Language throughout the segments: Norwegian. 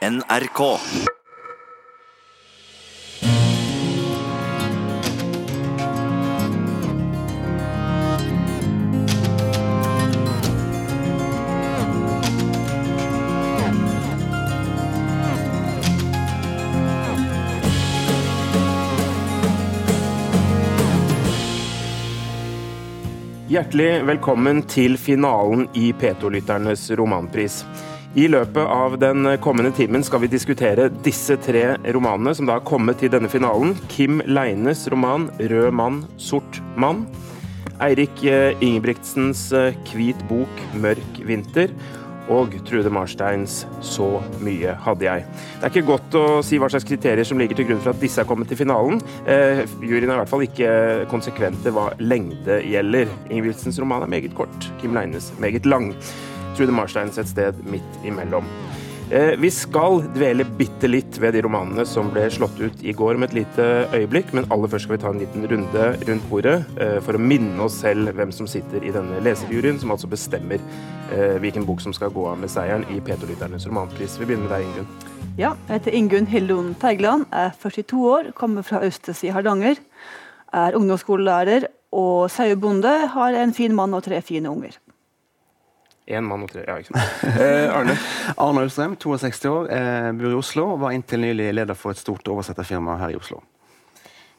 NRK. Hjertelig velkommen til finalen i P2-lytternes romanpris. I løpet av den kommende timen skal vi diskutere disse tre romanene som da har kommet til denne finalen. Kim Leines roman 'Rød mann, sort mann'. Eirik eh, Ingebrigtsens eh, 'Hvit bok, mørk vinter'. Og Trude Marsteins 'Så mye hadde jeg'. Det er ikke godt å si hva slags kriterier som ligger til grunn for at disse er kommet til finalen. Eh, juryen er i hvert fall ikke konsekvente hva lengde gjelder. Ingebrigtsens roman er meget kort, Kim Leines meget lang. Trude Marsteins et sted midt imellom. Eh, vi skal dvele bitte litt ved de romanene som ble slått ut i går om et lite øyeblikk, men aller først skal vi ta en liten runde rundt bordet eh, for å minne oss selv hvem som sitter i denne leserjuryen, som altså bestemmer eh, hvilken bok som skal gå av med seieren i P2-lytternes romanpris. Vi begynner med deg, Ingunn. Ja, jeg heter Ingunn Hillon Teigeland, er 42 år, kommer fra Østes i Hardanger. Er ungdomsskolelærer og sauebonde, har en fin mann og tre fine unger. Én mann og tre Ja, ikke sant. Eh, Arne. Arne Austrheim, 62 år, eh, bor i Oslo var inntil nylig leder for et stort oversetterfirma her i Oslo.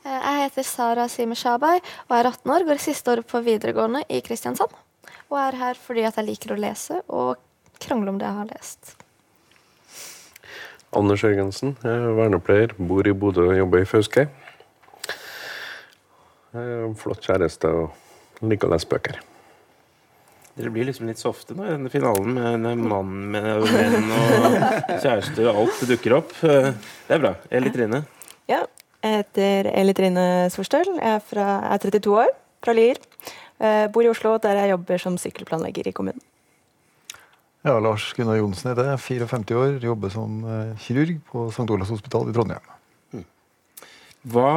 Eh, Jeg heter Sara Sime Shabai og er 18 år, går i siste året på videregående i Kristiansand. Og er her fordi at jeg liker å lese og krangle om det jeg har lest. Anders Jørgensen, jeg er vernepleier, bor i Bodø og jobber i Fauske. Flott kjæreste og liker å lese bøker. Dere blir liksom litt softe nå i denne finalen med en mann med menn og kjærester og alt dukker opp. Eh, Det er bra. Eli Trine. Ja, jeg heter Eli Trine Sorstøl. Jeg er, fra, jeg er 32 år, fra Lier. Jeg bor i Oslo, der jeg jobber som sykkelplanlegger i kommunen. Ja, Lars Gunnar Johnsen heter jeg, 54 år, jobber som eh, kirurg på St. Olavs hospital i Trondheim. Hva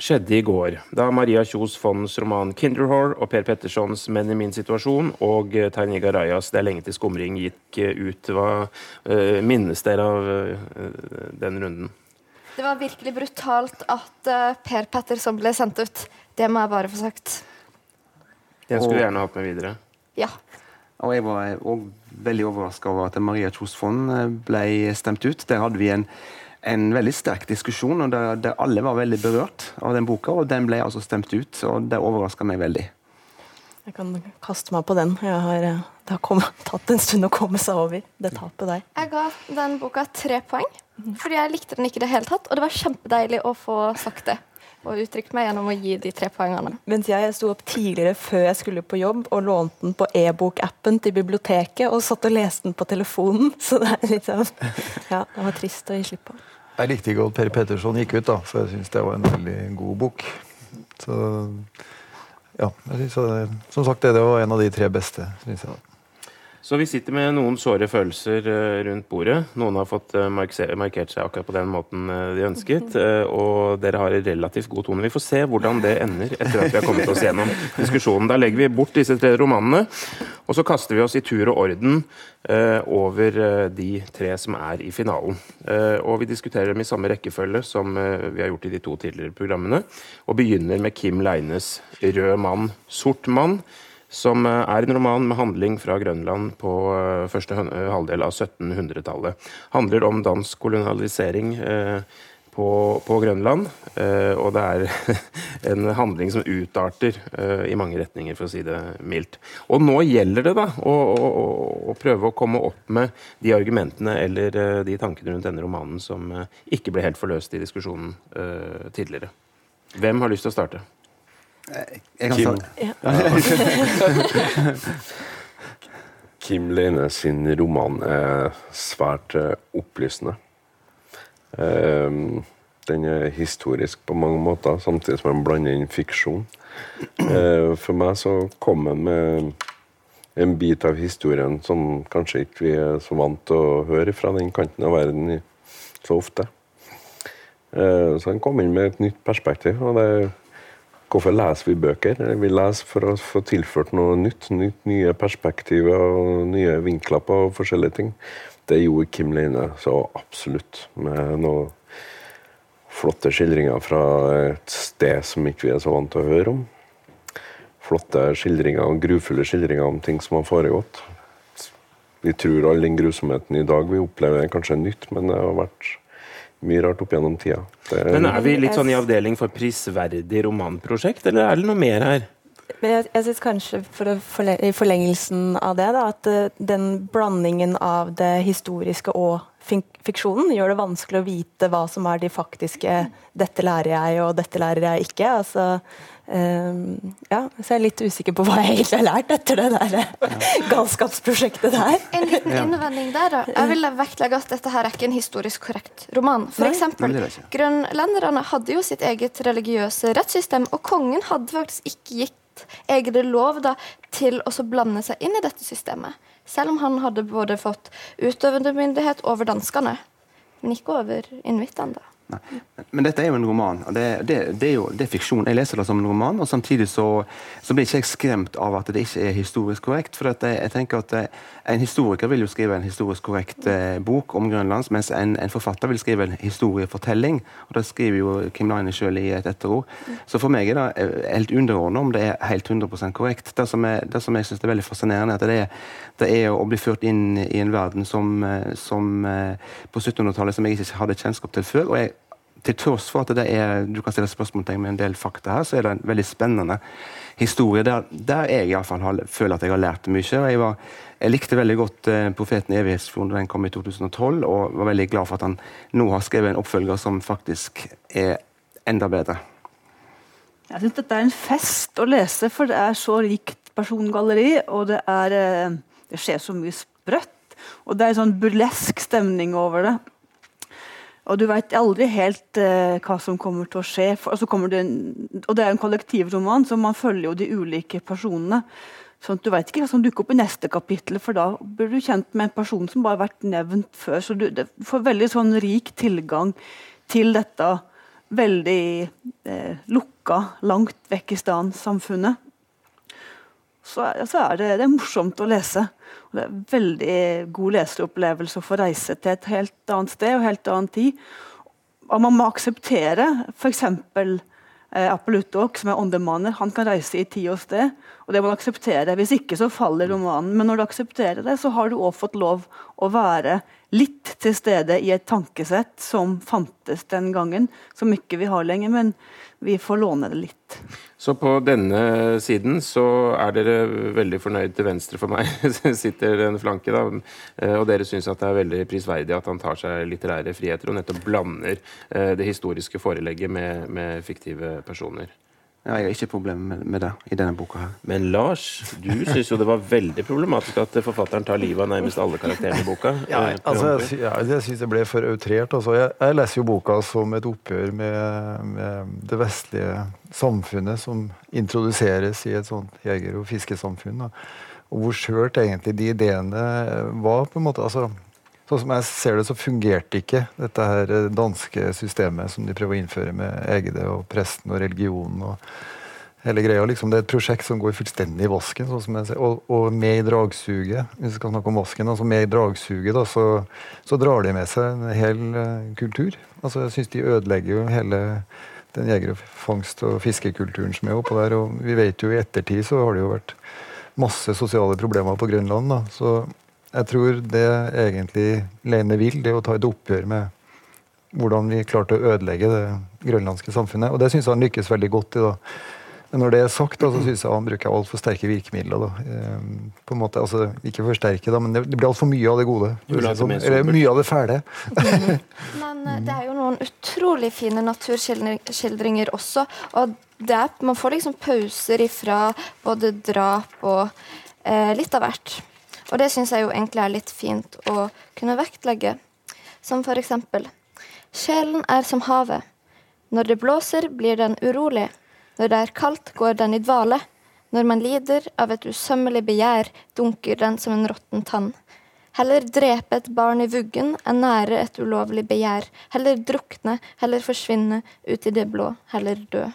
skjedde i går da Maria Kjos Fonds roman 'Kinderhore' og Per Pettersons 'Menn i min situasjon' og eh, Terje Garayas 'Det er lenge til skumring' gikk eh, ut? Hva uh, minnes dere av uh, den runden? Det var virkelig brutalt at uh, Per Petterson ble sendt ut. Det må jeg bare få sagt. Den skulle Og- vi gjerne hatt med videre. Ja. Og jeg var òg veldig overraska over at Maria Kjos Fond ble stemt ut. Der hadde vi en, en veldig sterk diskusjon, og der, der alle var veldig berørt av den boka. Og den ble altså stemt ut, og det overraska meg veldig. Jeg kan kaste meg på den. Jeg har, eh, det har kommet, tatt en stund å komme seg over det tapet der. Jeg ga den boka tre poeng, fordi jeg likte den ikke i det hele tatt. Og det var kjempedeilig å få sagt det og uttrykt meg gjennom å gi de tre poengene. Mens jeg sto opp tidligere før jeg skulle på jobb og lånte den på e-bokappen til biblioteket og satt og leste den på telefonen. Så det er litt sånn Ja, det var trist å gi slipp på. Jeg likte ikke at Per Petterson gikk ut, da, for jeg syns det var en veldig god bok. Så ja, jeg synes det, som sagt, det var en av de tre beste. Synes jeg. Så vi sitter med noen såre følelser eh, rundt bordet. Noen har fått eh, markert seg akkurat på den måten eh, de ønsket. Og dere har en relativt god tone. Vi får se hvordan det ender etter at vi har kommet oss gjennom diskusjonen. Da legger vi bort disse tre romanene, og så kaster vi oss i tur og orden eh, over eh, de tre som er i finalen. Eh, Og vi diskuterer dem i samme rekkefølge som eh, vi har gjort i de to tidligere programmene. Og begynner med Kim Leines 'Rød mann, sort mann' som eh, er en roman med handling fra Grønland på eh, første halvdel av 1700-tallet. Handler om dansk kolonialisering eh, på, på Grønland, eh, og det er en handling som utarter eh, i mange retninger, for å si det mildt. Og nå gjelder det da å, å, å- prøve å komme opp med de argumentene eller eh, de tankene rundt denne romanen som eh, ikke ble helt forløst i diskusjonen eh, tidligere. Hvem har lyst til å starte? Jeg kan Kim. Ja. Kim Leine sin roman er svært eh, opplysende. Eh, den er historisk på mange måter, samtidig som den blander inn fiksjon. Eh, for meg så kom den med en bit av historien som kanskje ikke vi er så vant til å høre fra den kanten av verden så ofte. Eh, så den kom inn med et nytt perspektiv. og det Hvorfor leser vi bøker? Vi leser for å få tilført noe nytt. nytt nye perspektiver og nye vinkler på forskjellige ting. Det gjorde Kim Leine så absolutt. Med noen flotte skildringer fra et sted som ikke vi er så vant til å høre om. Flotte skildringer og grufulle skildringer om ting som har foregått. Vi tror all den grusomheten i dag vi opplever, er kanskje nytt, men det har vært mye rart opp gjennom tida. Det Men er vi litt sånn i avdeling for prisverdig romanprosjekt, eller er det noe mer her? Men jeg, jeg synes kanskje for å forle i forlengelsen av det, da, at uh, den blandingen av det historiske og fiksjonen gjør det vanskelig å vite hva som er de faktiske 'dette lærer jeg', og 'dette lærer jeg ikke'. Altså, um, ja, så jeg er litt usikker på hva jeg egentlig har lært etter det der ja. galskapsprosjektet der. En liten innvending der, da. Jeg vil vektlegge at dette her er ikke en historisk korrekt roman. For Nei. eksempel, er grønlenderne hadde jo sitt eget religiøse rettssystem, og kongen hadde faktisk ikke gitt egne lov da, til å blande seg inn i dette systemet. Selv om han hadde både fått utøvende myndighet over danskene, men ikke over inuittene. da. Men dette er jo en roman. det, det, det, er jo det er fiksjon. Jeg leser det som en roman, og samtidig så, så blir ikke jeg skremt av at det ikke er historisk korrekt. For jeg, jeg tenker at En historiker vil jo skrive en historisk korrekt eh, bok om Grønlands, mens en, en forfatter vil skrive en historiefortelling. og Det skriver jo Kim Leine sjøl i et etterord. Så for meg er det eh, helt underordnet om det er helt 100% korrekt. Det som, er, det som jeg syns er veldig fascinerende, er at det er, det er å bli ført inn i en verden som, eh, som eh, på 1700-tallet som jeg ikke hadde kjennskap til før. og jeg til tross for at det er, du kan stille spørsmålstegn med en del fakta her, så er det en veldig spennende historie der, der jeg i alle fall har, føler at jeg har lært mye. og Jeg, var, jeg likte veldig godt eh, 'Profeten i evighetsfjorden' da den kom i 2012, og var veldig glad for at han nå har skrevet en oppfølger som faktisk er enda bedre. Jeg syns dette er en fest å lese, for det er så rikt persongalleri, og det, er, eh, det skjer så mye sprøtt. Og det er en sånn burlesk stemning over det. Og du veit aldri helt eh, hva som kommer til å skje. For, og, så det en, og det er en kollektivroman, så man følger jo de ulike personene. Sånn at Du veit ikke hva som dukker opp i neste kapittel, for da blir du kjent med en person som bare har vært nevnt før. Så du, du får veldig sånn rik tilgang til dette veldig eh, lukka, langt vekk i stedet-samfunnet. Så, så er det, det er morsomt å lese. Og det er en veldig god leseropplevelse å få reise til et helt annet sted og helt annen tid. Og man må akseptere f.eks. Eh, Apeluttok, som er åndemanner, han kan reise i tid og sted. Og det må du akseptere. Hvis ikke så faller romanen. Men når du aksepterer det, så har du òg fått lov å være litt til stede i et tankesett som fantes den gangen, som ikke vi har lenger. Men vi får låne det litt. Så på denne siden så er dere veldig fornøyd til venstre for meg. sitter en flanke da, eh, Og dere syns at det er veldig prisverdig at han tar seg litterære friheter og nettopp blander eh, det historiske forelegget med, med fiktive personer. Ja, jeg har ikke problemer med, med det i denne boka. her. Men Lars, du syns jo det var veldig problematisk at forfatteren tar livet av nærmest alle karakterene i boka. Ja, Eh, altså, jeg, ja, jeg syns det ble for outrert. Altså. Jeg, jeg leser jo boka som et oppgjør med, med det vestlige samfunnet som introduseres i et sånt jeger- og fiskesamfunn. Da. Og hvor skjørt egentlig de ideene var. på en måte, altså, Sånn som jeg ser det, så fungerte ikke dette her eh, danske systemet som de prøver å innføre med Egede og presten og religionen. og hele greia. Liksom, det er et prosjekt som går fullstendig i vasken. Sånn som jeg ser. Og, og med i dragsuget, hvis vi skal snakke om vasken, altså med i dragsuget da, så, så drar de med seg en hel uh, kultur. Altså, jeg syns de ødelegger jo hele den jeger- og fangst- og fiskekulturen som er oppå der. Og vi vet jo i ettertid så har det jo vært masse sosiale problemer på Grønland. da, så jeg tror det egentlig Lene vil, det er å ta et oppgjør med hvordan vi klarte å ødelegge det grønlandske samfunnet. Og det syns jeg han lykkes veldig godt i. da. Men når det er sagt, da, så syns jeg han bruker altfor sterke virkemidler. da. Eh, på en måte, altså, Ikke forsterke, da, men det, blir altfor mye av det gode. Sånn, eller mye av det fæle. Men eh, det er jo noen utrolig fine naturskildringer også. Og det man får liksom pauser ifra både drap og eh, litt av hvert. Og det syns jeg jo egentlig er litt fint å kunne vektlegge. Som for eksempel Sjelen er som havet. Når det blåser, blir den urolig. Når det er kaldt, går den i dvale. Når man lider av et usømmelig begjær, dunker den som en råtten tann. Heller drepe et barn i vuggen enn nære et ulovlig begjær. Heller drukne, heller forsvinne ut i det blå, heller dø.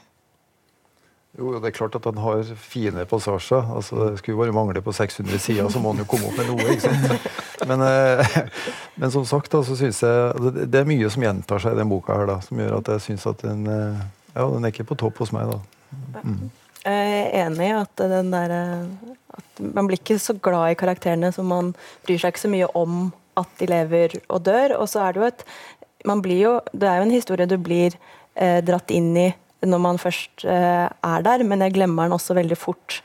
Jo, det er klart at han har fine passasjer. altså Det skulle bare mangle på 600 sider, så må han jo komme opp med noe. Men, eh, men som sagt, da, så synes jeg det, det er mye som gjentar seg i den boka her, da, som gjør at jeg syns at den eh, ja, den er ikke på topp hos meg. da. Mm. Jeg er enig i at der, at man blir ikke så glad i karakterene, så man bryr seg ikke så mye om at de lever og dør. Og så er det jo et man blir jo, Det er jo en historie du blir eh, dratt inn i når man først eh, er der, men jeg glemmer den også veldig fort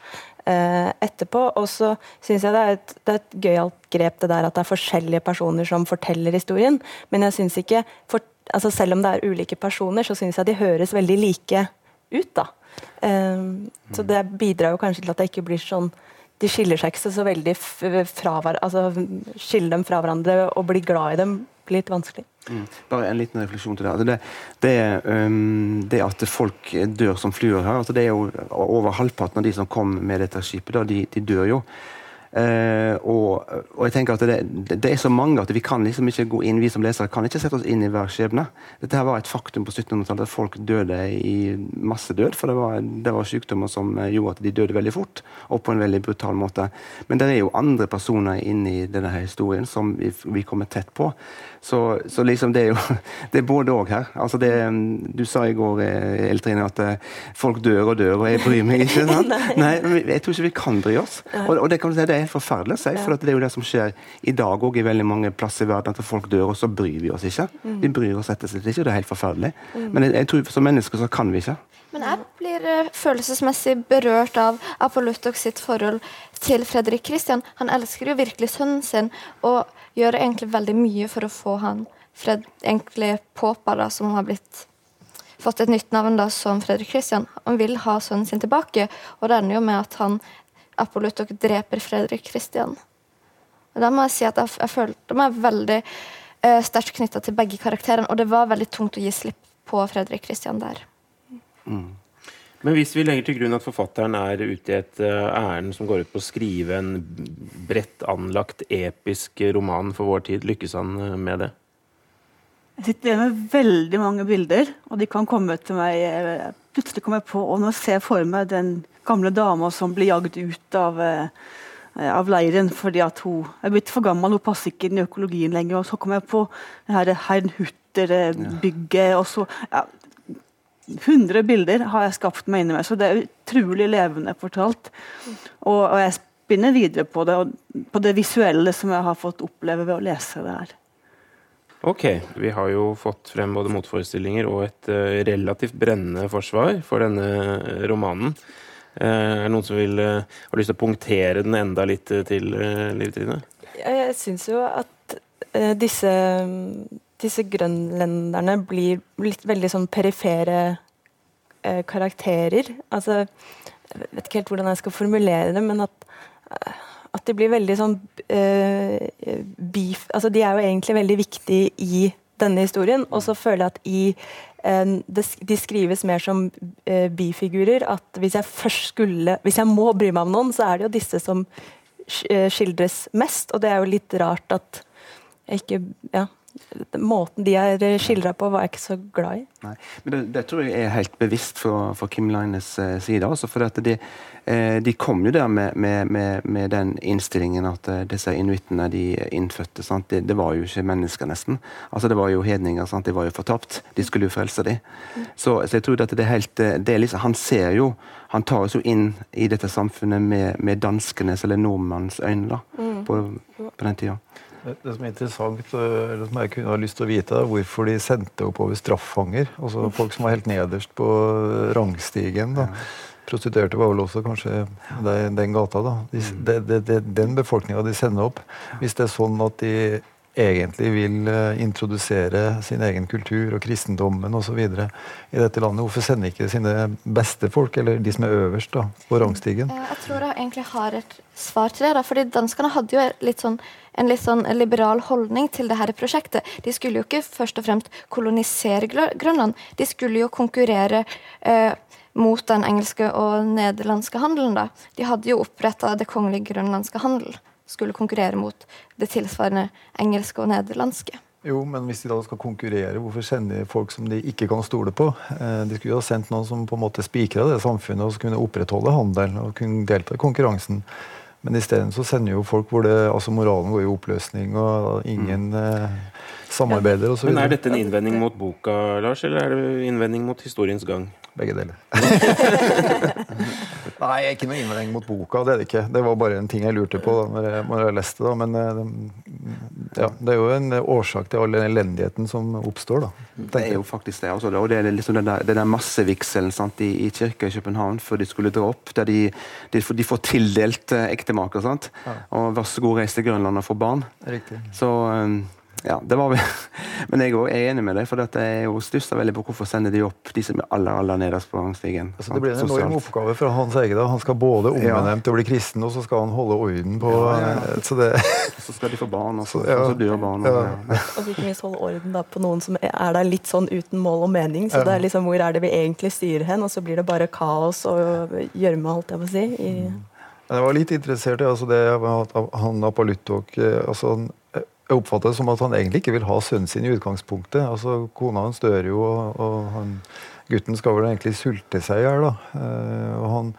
eh, etterpå. Og så syns jeg det er et, det er et gøyalt grep det der at det er forskjellige personer som forteller historien. Men jeg synes ikke, for, altså selv om det er ulike personer, så syns jeg de høres veldig like ut. da. Um, så det bidrar jo kanskje til at det ikke blir sånn De skiller seg ikke så veldig fra hverandre. Altså skiller dem fra hverandre og blir glad i dem litt vanskelig. Mm. Bare en liten refleksjon til det. Altså det, det, um, det, at folk dør som fluer her altså det er jo Over halvparten av de som kom med dette skipet, da, de, de dør jo. Uh, og, og, jeg tenker at det, det, er så mange at vi kan liksom ikke gå inn vi som lesere kan ikke sette oss inn i hver skjebne. Dette her var et faktum på 1700-tallet at folk døde i massedød. For det var, det var sykdommer som gjorde at de døde veldig fort, og på en veldig brutal måte. Men det er jo andre personer inni denne historien som vi, vi kommer tett på. Så, så, liksom det er jo det er både òg her. Altså det, du sa i går eh, Eltrine, at eh, folk dør og dør, og jeg bryr meg ikke. Sant? Nei, Jeg tror ikke vi kan bry oss. Og, og det, kan du si, det er forferdelig å si, for det er jo det som skjer i dag òg i veldig mange plasser i verden, at folk dør, og så bryr vi oss ikke. Mm. Vi bryr oss rett og slett ikke, og det er helt forferdelig. Mm. Men jeg, jeg tror som mennesker så kan vi ikke. Men jeg blir uh, følelsesmessig berørt av Apollutok sitt forhold til Fredrik Kristian. Han elsker jo virkelig sønnen sin. og gjør egentlig veldig mye for å få han Fred, egentlig Påpa, da, som har blitt fått et nytt navn da, som Fredrik Kristian. Han vil ha sønnen sin tilbake, og det ender jo med at han Apollutok dreper Fredrik Christian. Og da må jeg si at jeg, jeg følte meg veldig uh, sterkt knytta til begge karakterene, og det var veldig tungt å gi slipp på Fredrik Christian der. Mm. Men hvis vi legger til grunn at forfatteren er ute i et uh, ærend som går ut på å skrive en bredt anlagt, episk roman for vår tid, lykkes han uh, med det? Jeg sitter igjen med veldig mange bilder, og de kan komme til meg uh, Plutselig kommer jeg på og nå ser jeg for meg den gamle dama som blir jagd ut av, av leiren fordi at hun er blitt for gammel, hun passer ikke inn i økologien lenger. Og så kommer jeg på det her Hernhutter-bygget. og så ja, 100 bilder har jeg skapt meg inni meg, så det er utrolig levende fortalt. Og, og jeg spinner videre på det, på det visuelle som jeg har fått oppleve ved å lese det her. Ok, vi har jo fått frem både motforestillinger og et uh, relativt brennende forsvar for denne uh, romanen. Uh, er det noen som vil, har lyst til å punktere den enda litt til, Liv Trine? Jeg syns jo at disse disse grønlenderne blir litt veldig sånn perifere eh, karakterer. Altså, jeg vet ikke helt hvordan jeg skal formulere det, men at, eh, at de blir veldig sånn eh, beef Altså, de er jo egentlig veldig viktige i denne historien, og så føler jeg at i eh, de skrives mer som eh, bifigurer. At hvis jeg først skulle Hvis jeg må bry meg om noen, så er det jo disse som eh, skildres mest, og det er jo litt rart at jeg ikke Ja måten de er skildra på, var jeg ikke så glad i. Nei, men det, det, tror jeg er helt bevisst fra, fra Kim Lines eh, side. Altså, for de, eh, de, kom jo der med, med, med, med den innstillingen at eh, disse inuittene de innfødte det, det, var jo ikke mennesker, nesten. Altså Det var jo hedninger. Sant? De var jo fortapt. De skulle jo frelse dem. Mm. Så, så, jeg tror at det er helt det er liksom, Han ser jo Han tar oss jo inn i dette samfunnet med, med danskenes eller nordmannens øyne da, mm. på, på den tida. Det som er interessant, eh, eller som jeg kunne ha lyst til å vite, er hvorfor de sendte oppover straffanger. Altså mm. folk som var helt nederst på rangstigen. da. Prostituerte var vel også kanskje den, den gata. da. De, mm. de, de, den befolkninga de sender opp. Hvis det er sånn at de egentlig vil uh, introdusere sin egen kultur og kristendommen osv. i dette landet. Hvorfor sender ikke sine beste folk, eller de som er øverst da, på rangstigen? Jeg tror jeg egentlig har et svar til det. da, fordi Danskene hadde jo litt sånn, en litt sånn liberal holdning til det her prosjektet. De skulle jo ikke først og fremst kolonisere Grønland, de skulle jo konkurrere uh, mot den engelske og nederlandske handelen. da. De hadde jo oppretta Det kongelige grønlandske handel skulle konkurrere mot det tilsvarende engelske og nederlandske. Jo, men hvis de da skal konkurrere, hvorfor sender de folk som de ikke kan stole på? Eh, de skulle jo ha sendt noen som på en måte spikra det samfunnet og som kunne opprettholde handelen og kunne delta i konkurransen. Men isteden så sender jo folk hvor det, altså moralen går i oppløsning, og ingen eh, samarbeider osv. Men er dette en innvending mot boka, Lars, eller er det innvending mot historiens gang? Begge deler. Nei, ikke noe innvending mot boka. Det er det ikke. Det var bare en ting jeg lurte på da når jeg, når jeg leste det. Men eh, ja, det er jo en årsak til all den elendigheten som oppstår. da. Det er jo faktisk det. Også, og det er liksom den der, den der massevigselen sant, i, i kirka i København før de skulle dra opp. der De, de, får, de får tildelt eh, ektemaker. sant? Ja. Og vær så god, reis til Grønland og få barn. Riktig. Så um, ja, det var vi. Men jeg er enig med deg, for dette er jo stusser veldig på hvorfor sender de opp de som er aller aller nederst på rangstigen. Altså, det blir en sant, enorm sosialt. oppgave fra Hans Egede. Han skal både omvendt og bli kristen, og så skal han holde orden på Ja, ja. eh, Så det Så skal de få barn, og så, Ja. og så dør barna. Ja. Ja. Og ikke minst holde orden da, på noen som er der litt sånn uten mål og mening. Så Ja. det er liksom hvor er det vi egentlig styrer hen, og så blir det bare kaos og gjørme, holdt jeg på å si. I, jeg var litt interessert i altså det at han Apalutok eh, altså han, Jeg oppfatter det som at han egentlig ikke vil ha sønnen sin i utgangspunktet. altså Kona hans dør jo, og, og han, gutten skal vel egentlig sulte seg i hjel. og han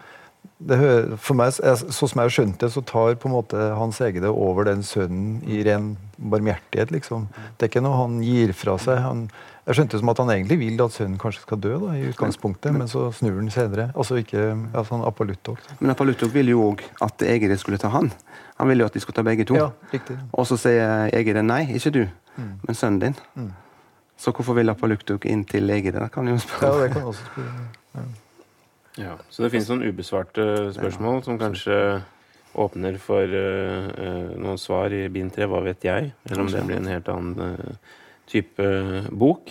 det hø- for meg, Sånn som jeg har skjønt det, så tar på en måte Hans egne over den sønnen i ren barmhjertighet. liksom. Det er ikke noe han gir fra seg. Han, jeg skjønte som at han egentlig vil at sønnen kanskje skal dø, da, i utgangspunktet, men så snur han senere. Altså ikke altså han Apalutok. Men Apalutok ville jo òg at Egeret skulle ta han. Han ville jo at de skulle ta begge to. Ja. Og så sier Egede nei, ikke du, Mm. men sønnen din. Mm. Så hvorfor vil Apaluktuk inn til Egede? Det kan jo Ja, spørre. det kan også spørre. Ja, Så det finnes noen ubesvarte spørsmål som kanskje åpner for uh, eh, noen svar i bind tre, hva vet jeg? Eller om det blir en helt annen uh, type bok.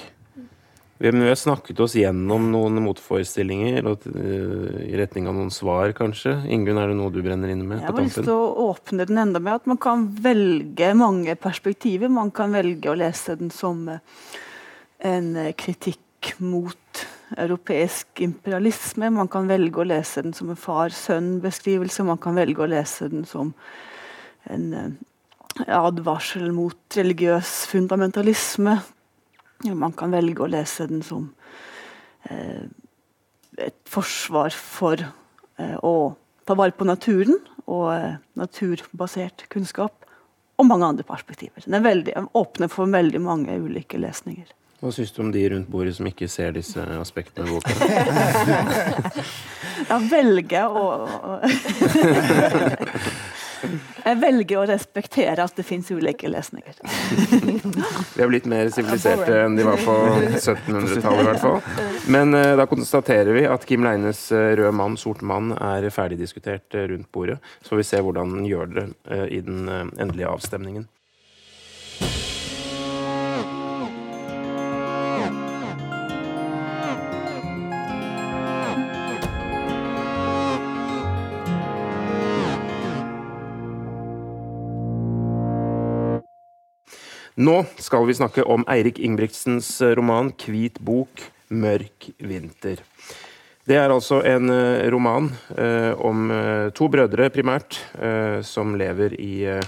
Vi har, vi har snakket oss gjennom noen motforestillinger og, eh, i retning av noen svar, kanskje. Ingunn, er det noe du brenner inne med? Jeg på har lyst til å åpne den enda med at man kan velge mange perspektiver. Man kan velge å lese den som eh, en kritikk mot europeisk imperialisme. Man kan velge å lese den som en far-sønn-beskrivelse. Man kan velge å lese den som en eh, advarsel mot religiøs fundamentalisme. Man kan velge å lese den som eh, et forsvar for eh, å ta vare på naturen og eh, naturbasert kunnskap. Og mange andre perspektiver. Den er veldig, åpner for veldig mange ulike lesninger. Hva syns du om de rundt bordet som ikke ser disse aspektene ved boka? ja, velge å Jeg velger å respektere at det fins ulike lesninger. Vi har blitt mer siviliserte enn de var på 1700-tallet, i hvert fall. Men uh, da konstaterer vi at Kim Leines uh, 'Rød mann, sort mann' er ferdigdiskutert uh, rundt bordet. Så får vi se hvordan den gjør det eh, i den eh, endelige avstemningen. Nå skal vi snakke om Eirik Ingebrigtsens eh, roman 'Hvit bok mørk vinter'. Det er altså en eh, roman eh, om eh, to brødre, primært, eh, som lever i eh,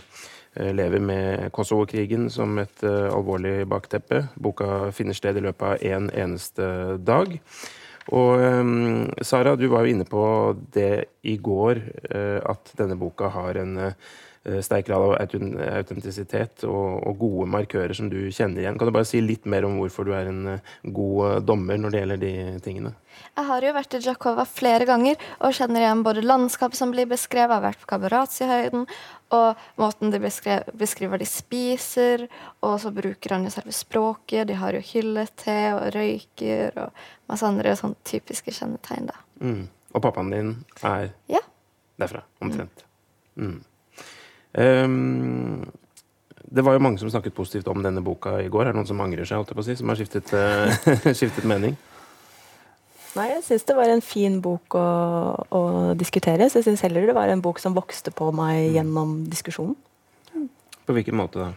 Lever med Kosovo-krigen som et alvorlig bakteppe. Boka finner sted i løpet av én en eneste dag. Og Sara, du var jo inne på det i går, at denne boka har en sterk grad av autentisitet og, og gode markører som du kjenner igjen. Kan du bare si litt mer om hvorfor du er en eh, god eh, dommer når det gjelder de tingene? Jeg har jo vært i Djakova flere ganger og kjenner igjen både landskapet som blir beskrevet, jeg har vært på Kabaratsi-høyden, og måten de beskrever, beskriver de spiser, og så bruker han jo selve språket, de har jo hyllete og røyker og masse andre sånn typiske kjennetegn. da. Mm. Og pappaen din er Ja. derfra, omtrent. Mm. Ehm, det var jo mange som snakket positivt om denne boka i går. Er det noen som angrer seg, holdt jeg på å si, som har skiftet, eh, skiftet mening? Nei, jeg syns det var en fin bok å, å diskutere. Så jeg syns heller det var en bok som vokste på meg gjennom diskusjonen. På hvilken måte da?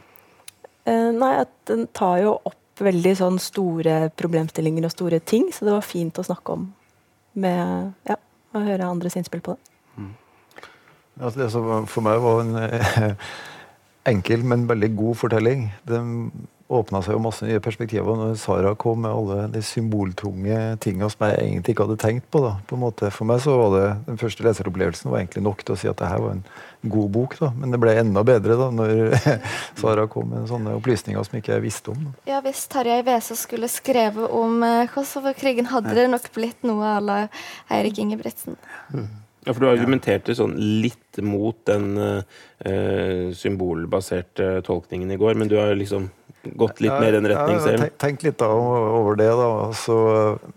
Eh, nei, at den tar jo opp veldig sånn store problemstillinger og store ting, så det var fint å snakke om med Ja, å høre andres innspill på det. Altså det som for meg var en, eh, enkel, men veldig god fortelling. Det åpna seg jo masse nye perspektiver når Sara kom med alle de symboltunge tingene som jeg egentlig ikke hadde tenkt på. da, på en måte. For meg så var det, Den første leseropplevelsen var egentlig nok til å si at det her var en god bok. da, Men det ble enda bedre da når Sara kom med sånne opplysninger som ikke jeg visste om. Da. Ja, Hvis Tarjei Vesaas skulle skrevet om eh, Kosovo-krigen, hadde det nok blitt noe à la Eirik Ingebrigtsen. Mm. Ja, for Du argumenterte sånn litt mot den uh, symbolbaserte tolkningen i går, men du har liksom gått litt mer i den retning selv? Jeg har tenkt litt da, over det. da. Så,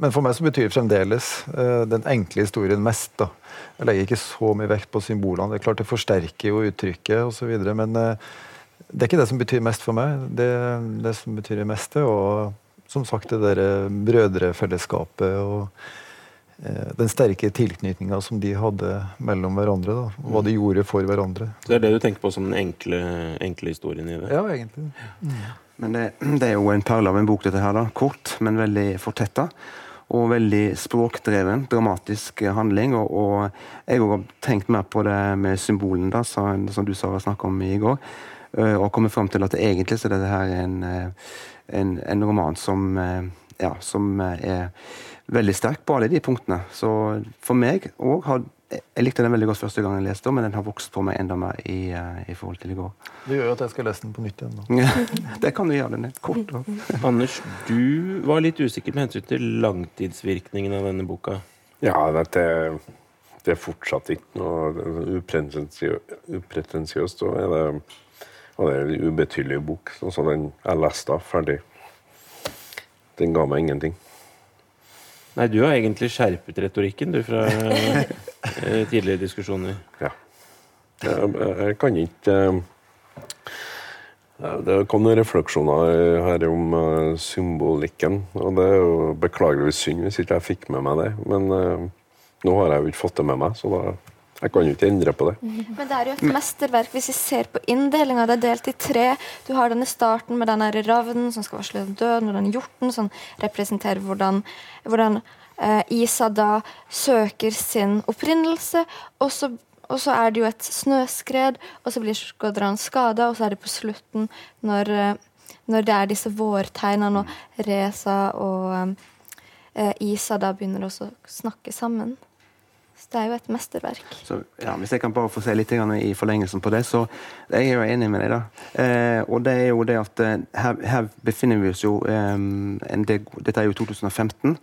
men for meg så betyr fremdeles uh, den enkle historien mest. da. Jeg legger ikke så mye vekt på symbolene. Det er klart det forsterker jo uttrykket osv. Men uh, det er ikke det som betyr mest for meg. Det, det som betyr det er som sagt det derre brødrefellesskapet og den sterke tilknytninga som de hadde mellom hverandre. da, og Hva de gjorde for hverandre. Så Det er det du tenker på som den enkle, enkle historien i det? Ja, egentlig. Ja. Men det, det, er jo en perle av en bok, dette her. da. Kort, men veldig fortetta. Og veldig språkdreven, dramatisk handling. Og, og jeg har tenkt mer på det med symbolen, da, som du sa snakka om i går. Eh, og kommet fram til at egentlig så er dette her en, eh, en, en roman som, eh, ja, som er veldig sterk på alle de punktene. Så for meg òg har jeg likte den veldig godt første gang jeg leste den, men den har vokst på meg enda mer i, uh, i forhold til i går. Det gjør jo at jeg skal lese den på nytt igjen. det kan du gjøre. Den er kort. Anders, du var litt usikker med hensyn til langtidsvirkningen av denne boka? Ja, det, det er fortsatt ikke noe upretensiøst. Og det, og det er en ubetydelig bok. Sånn som den jeg leste ferdig. Den ga meg ingenting. Nei, du har egentlig skjerpet retorikken, du, fra eh, tidligere diskusjoner. Ja. Jeg, kan ikke eh, Det kom noen refleksjoner her om uh, symbolikken. Og det er jo beklageligvis synd hvis ikke jeg fikk med meg det. Men nå har jeg jo ikke fått det med meg, så da jeg kan jo ikke endre på det. Men det er jo et mesterverk hvis vi ser på inndelinga. Det er delt i tre. Du har denne starten med den ravnen som skal varsle døden, og den hjorten som representerer hvordan, hvordan eh, Isa da søker sin opprinnelse. Og så, og så, er det jo et snøskred, og så blir Skodran skada, og så er det på slutten, når, eh, når det er disse vårtegnene, og Reza og eh, Isa da begynner å snakke sammen. Så det er jo et mesterverk. Så, ja, hvis jeg kan bare få se litt i forlengelsen på det, så jeg er jo enig med deg. da. Eh, og det er jo det at eh, her, her befinner vi oss jo eh, del, Dette er jo 2015.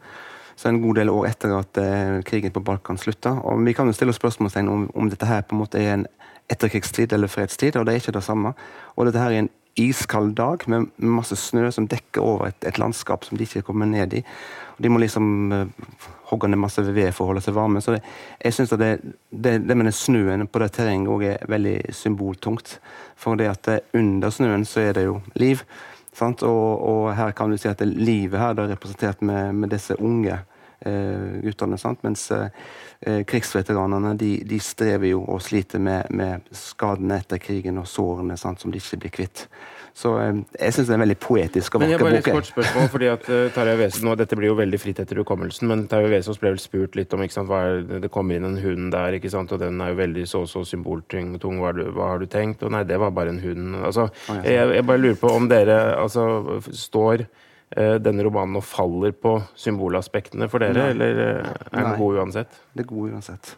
Så en god del år etter at eh, krigen på Balkan slutta. Og vi kan jo stille spørsmålstegn om, om dette her på en måte er en etterkrigstid eller fredstid, og det er ikke det samme. Og dette her er en iskald dag med masse snø som dekker over et, et landskap som de ikke kommer ned i. Og de må liksom uh, hogge ned masse ved for å holde seg varme. Så det, jeg synes at det, det, det, med den snøen på det terrenget òg er veldig symboltungt. For det at under snøen så er det jo liv. Og, og, her kan du si at livet her er representert med, med disse unge uh, guttene. Sant? Mens eh, krigsveteranene de, de, strever jo og sliter med, med skadene etter krigen og sårene sant, som de ikke blir kvitt. Så eh, jeg syns det er en veldig poetisk og vakker bok. Men jeg bare et kort spørsmål, fordi at uh, Tarjei Vesaas nå, Dette blir jo veldig fritt etter hukommelsen, men Tarjei Vesaas ble vel spurt litt om ikke sant, hva er, Det kommer inn en hund der, ikke sant, og den er jo veldig så så symboltung. Hva, hva, har du tenkt? Og nei, det var bare en hund. Altså, jeg, jeg bare lurer på om dere altså, står denne romanen nå faller på symbolaspektene for dere, nei. eller uh, er den god uansett? Det er god uansett.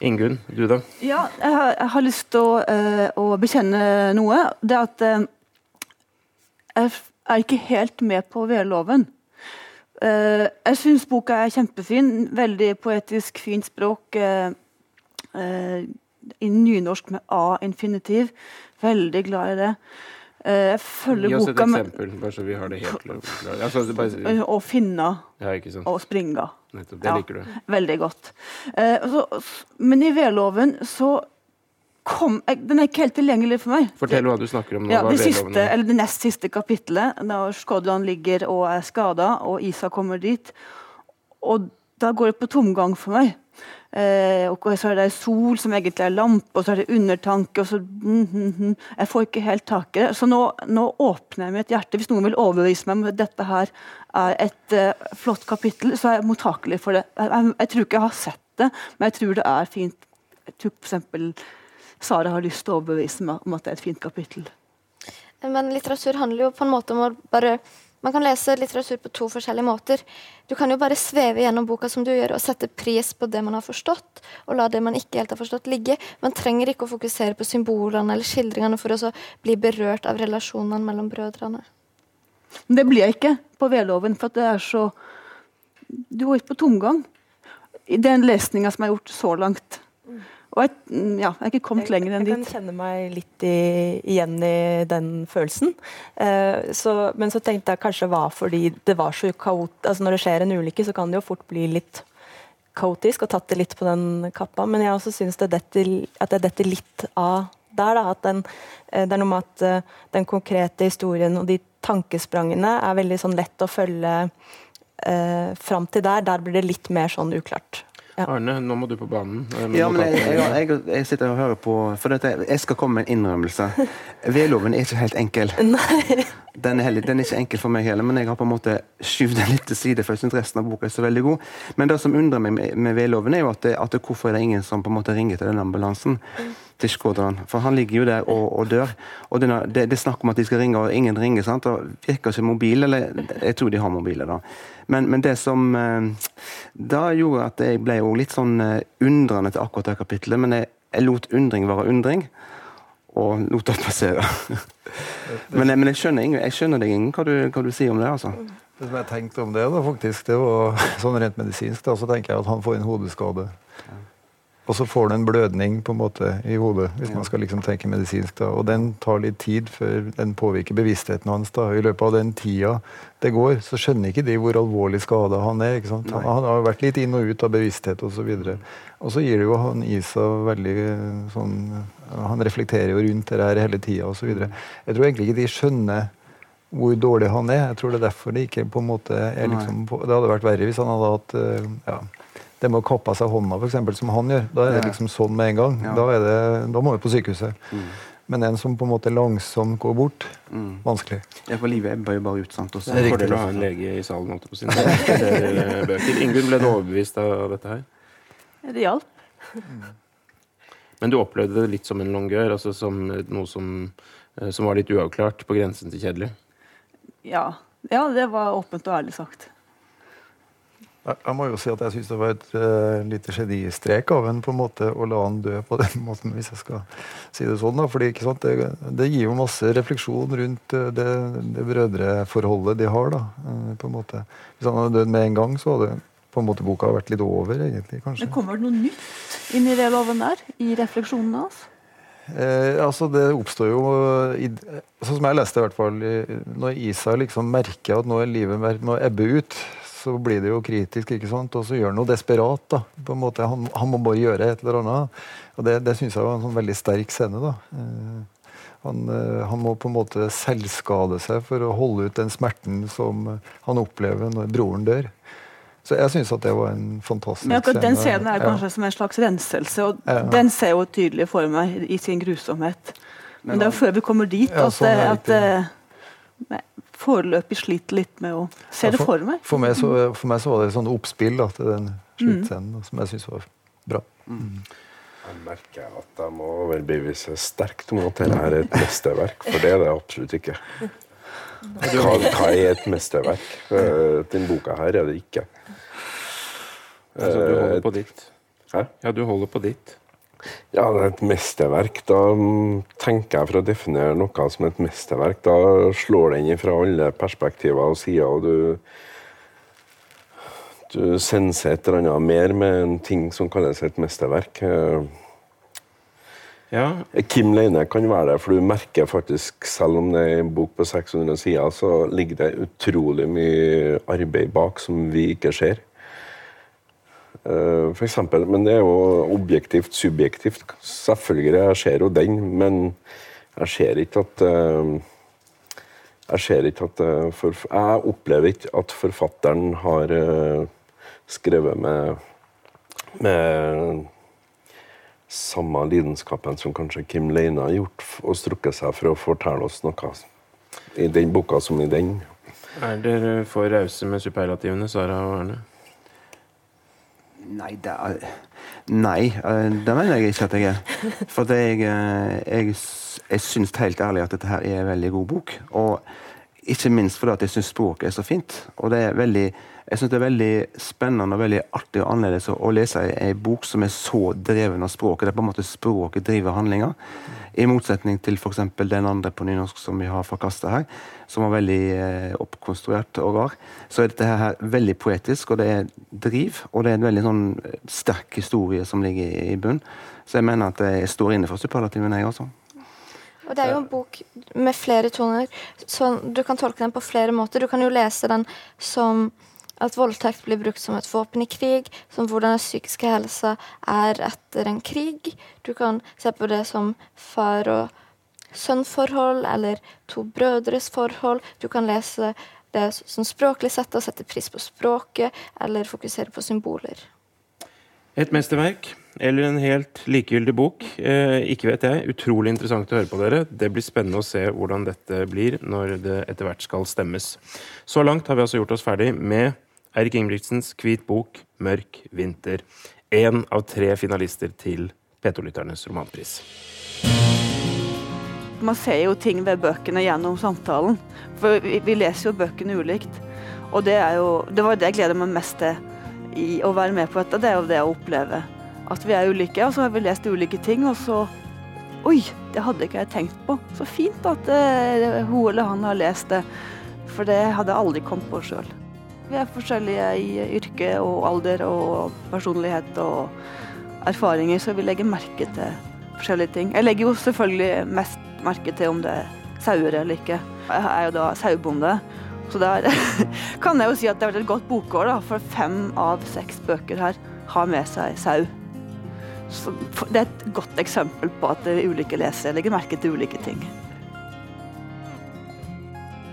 Ingunn, du da? Ja, jeg har, jeg har lyst til å, å, bekjenne noe. Det at jeg er ikke helt med på vedloven. Uh, jeg syns boka er kjempefin. Veldig poetisk, fint språk. Uh, uh, I nynorsk med A-infinitiv. Veldig glad i det. Jeg følger Gi oss et eksempel, bare så vi har det helt klart. Altså, bare... Og finne Ja, og springe. Nettopp, det liker du. Veldig godt. Så, men i V-loven så kom, den er ikke helt tilgjengelig for meg. Fortell hva du snakker om nå. Ja, det, siste, eller det nest siste kapittelet, når Skodland ligger og er skada, og Isa kommer dit. Og da går det på tomgang for meg. Eh, og så er det sol som egentlig er lampe, og så er det undertanke. så mm, mm, mm. Jeg får ikke helt tak i det. Så nå, nå, åpner jeg mitt hjerte. Hvis noen vil overbevise meg om at dette her er et eh, flott kapittel, så er jeg mottakelig for det. Jeg, jeg, jeg, tror ikke jeg har sett det, men jeg tror det er fint. Jeg tror eksempel, Sara har lyst til å overbevise meg om at det er et fint kapittel. Men litteratur handler jo på en måte om å bare Man kan lese litteratur på to forskjellige måter. Du kan jo bare sveve gjennom boka som du gjør, og sette pris på det man har forstått, og la det man ikke helt har forstått, ligge. Man trenger ikke å fokusere på symbolene eller skildringene for å bli berørt av relasjonene mellom brødrene. Men det blir jeg ikke på Veloven, for det er så Du går ikke på tomgang i den lesninga som er gjort så langt. Og jeg, mm, ja, jeg er ikke kommet lenger enn dit. Jeg kan kjenne meg litt i, igjen i den følelsen. Eh, så, men så tenkte jeg kanskje hva var fordi det var så kaot... Altså når det skjer en ulykke, så kan det jo fort bli litt kaotisk og tatt det litt på den kappa. Men jeg også syns det detter, at det detter litt av der. Da, at den, eh, det er noe med at eh, den konkrete historien og de tankesprangene er veldig sånn lett å følge eh, fram til der. Der blir det litt mer sånn uklart. Ja. Arne, nå må du på banen. Ja, men jeg, jeg, jeg, jeg sitter og hører på For dette, jeg skal komme med en innrømmelse. Vedloven er ikke helt enkel. Den er, heller, den er ikke enkel for meg heller, men jeg har på en måte skyvd den litt til side. For jeg synes resten av boka er så veldig god. Men det som undrer meg med, med Vedloven, er jo at, det, at det, hvorfor er det ingen som på en måte ringer til den ambulansen. Til Skådran. For han ligger jo der og, og dør. Og det, det, det er snakk om at de skal ringe, og ingen ringer. sant? Og virker ikke mobil, eller Jeg tror de har mobiler, da. Men, men det som eh, Da gjorde at jeg ble jo litt sånn eh, undrende til akkurat det kapittelet. Men jeg, jeg lot undring være undring, og lot det passere. men, jeg- men jeg skjønner, ingen, jeg skjønner deg, Ingen, hva du, hva du sier om det. altså. Det som jeg tenkte om det, da, faktisk, det var sånn rent medisinsk, da, så tenker jeg at han får en hodeskade. Og så får du en blødning på en måte i hodet, hvis man skal liksom tenke medisinsk. da, Og den tar litt tid før den påvirker bevisstheten hans. da, I løpet av den tida det går, så skjønner ikke de hvor alvorlig skada han er. ikke sant? Nei. Han har vært litt inn og ut av bevissthet osv. Og, så gir det jo han i seg veldig eh, sånn Han reflekterer jo rundt det her hele tida osv. Jeg tror egentlig ikke de skjønner hvor dårlig han er. Jeg tror det er derfor det ikke på en måte er liksom Det hadde vært verre hvis han hadde hatt eh, ja, det med å kappe av seg hånda, for eksempel, som han gjør. Da er det liksom sånn med en gang. Ja. Da, er det, da må vi på sykehuset. Mm. Men en som på en måte langsomt går bort, Mm. vanskelig. Ja, for livet ebber jo bare ut. sant? Også. Det er fordel å ha en lege i salen. holdt på sin. eh. Ingunn, ble du overbevist av dette her? Det hjalp. Men du opplevde det litt som en longør, altså som noe som, eh, som var litt uavklart, på grensen til kjedelig? Ja. ja, det var åpent og ærlig sagt. Jeg, må jo si at jeg syns det var et uh, lite genistrek av en på en måte å la han dø på den måten, hvis jeg skal si det sånn. da, fordi det, det gir jo masse refleksjon rundt eh, det, det brødreforholdet de har. da, uh, på en måte. Hvis han hadde dødd med en gang, så hadde på en måte boka vært litt over, egentlig. kanskje. Det kommer noe nytt inn i det loven der, i refleksjonene hans. Eh, altså Det oppstår jo i, Sånn som jeg leste det, i hvert fall. Når Isa liksom merker at nå er livet mer- må ebbe ut, så blir det jo kritisk, ikke sant? og så gjør han noe desperat. da, på en måte, Han, han må bare gjøre et eller annet. og Det, det syns jeg var en sånn veldig sterk scene. da. Eh, han, eh, han må på en måte selvskade seg for å holde ut den smerten som eh, han opplever når broren dør. Så jeg syns at det var en fantastisk Men akkurat den scenen er Ja. kanskje som en slags renselse, og Ja. den ser jo tydelig for meg i sin grusomhet. Men det er jo før vi kommer dit Ja, at, sånn at, at eh, jeg foreløpig sliter litt med å se Ja, det for meg. For meg så, for meg så var det sånn oppspill da, til den sluttscenen mm. som jeg syns var bra. Jeg merker at jeg må overbevise sterkt om at dette er et mesterverk, for det er det absolutt ikke. Hva, hva er et mesterverk? Eh, Den boka her er det ikke. Altså, du holder Eh, på ditt. Hæ? Ja, du holder på ditt. Ja, det er et mesterverk. Da tenker jeg for å definere noe som et mesterverk, da slår den fra alle perspektiver og sider, og du du senser et eller annet mer med en ting som kalles et mesterverk. Ja, Kim Leine kan være det, for du merker faktisk, selv om det er en bok på 600 sider, så ligger det utrolig mye arbeid bak som vi ikke ser. Eh, For eksempel, men det er jo objektivt, subjektivt. Selvfølgelig, jeg ser jo den, men jeg ser ikke at eh, Jeg ser ikke at eh, Jeg opplever ikke at forfatteren har skrevet med med samme lidenskapen som kanskje Kim Leine har gjort, og strukket seg for å fortelle oss noe i den boka som i den. Er dere for rause med superlativene, Sara og Arne? Nei, det er, nei, eh, det mener jeg ikke at jeg er. For jeg, eh, jeg jeg syns helt ærlig at dette her er en veldig god bok. Og ikke minst fordi at jeg syns språket er så fint. Og det er veldig, jeg synes det er veldig spennende og veldig artig og annerledes å, lese en bok som er så dreven av språket. Det er på en måte språket driver handlinga. I motsetning til f.eks. den andre på nynorsk som vi har forkasta her, som var veldig eh, oppkonstruert og rar. Så er dette her veldig poetisk, og det er driv. Og det er en veldig sånn sterk historie som ligger i, i bunn. Så jeg mener at jeg står inne for superlativen, jeg også. Og det er jo en bok med flere toner, så du kan tolke den på flere måter. Du kan jo lese den som at voldtekt blir brukt som et våpen i krig, som hvordan den psykiske helsa er etter en krig. Du kan se på det som far- og sønnforhold, eller to brødres forhold. Du kan lese det som språklig sett og sette pris på språket, eller fokusere på symboler. Et mesterverk eller en helt likegyldig bok? Eh, ikke vet jeg. Utrolig interessant å høre på dere. Det blir spennende å se hvordan dette blir når det etter hvert skal stemmes. Så langt har vi altså gjort oss ferdig med Eirik Ingebrigtsens Hvit bok, mørk vinter. Én av tre finalister til P2-lytternes romanpris. Man ser jo ting ved bøkene gjennom samtalen. For vi, leser jo bøkene ulikt. Og det, jo, det var det jeg gleder meg mest til i å være med på dette. Det er jo det å oppleve at vi er ulike. Og så har vi lest ulike ting, og så Oi, det hadde ikke jeg tenkt på. Så fint at uh, hun eller han har lest det. For det hadde jeg aldri kommet på sjøl. Vi er forskjellige i yrke og alder og personlighet og erfaringer, så vi legger merke til forskjellige ting. Jeg legger jo selvfølgelig mest merke til om det er sauer eller ikke. Jeg er jo da sauebonde, så der kan jeg jo si at det har vært et godt bokår, da, for fem av seks bøker her har med seg sau. Så det er et godt eksempel på at ulike lesere legger merke til ulike ting.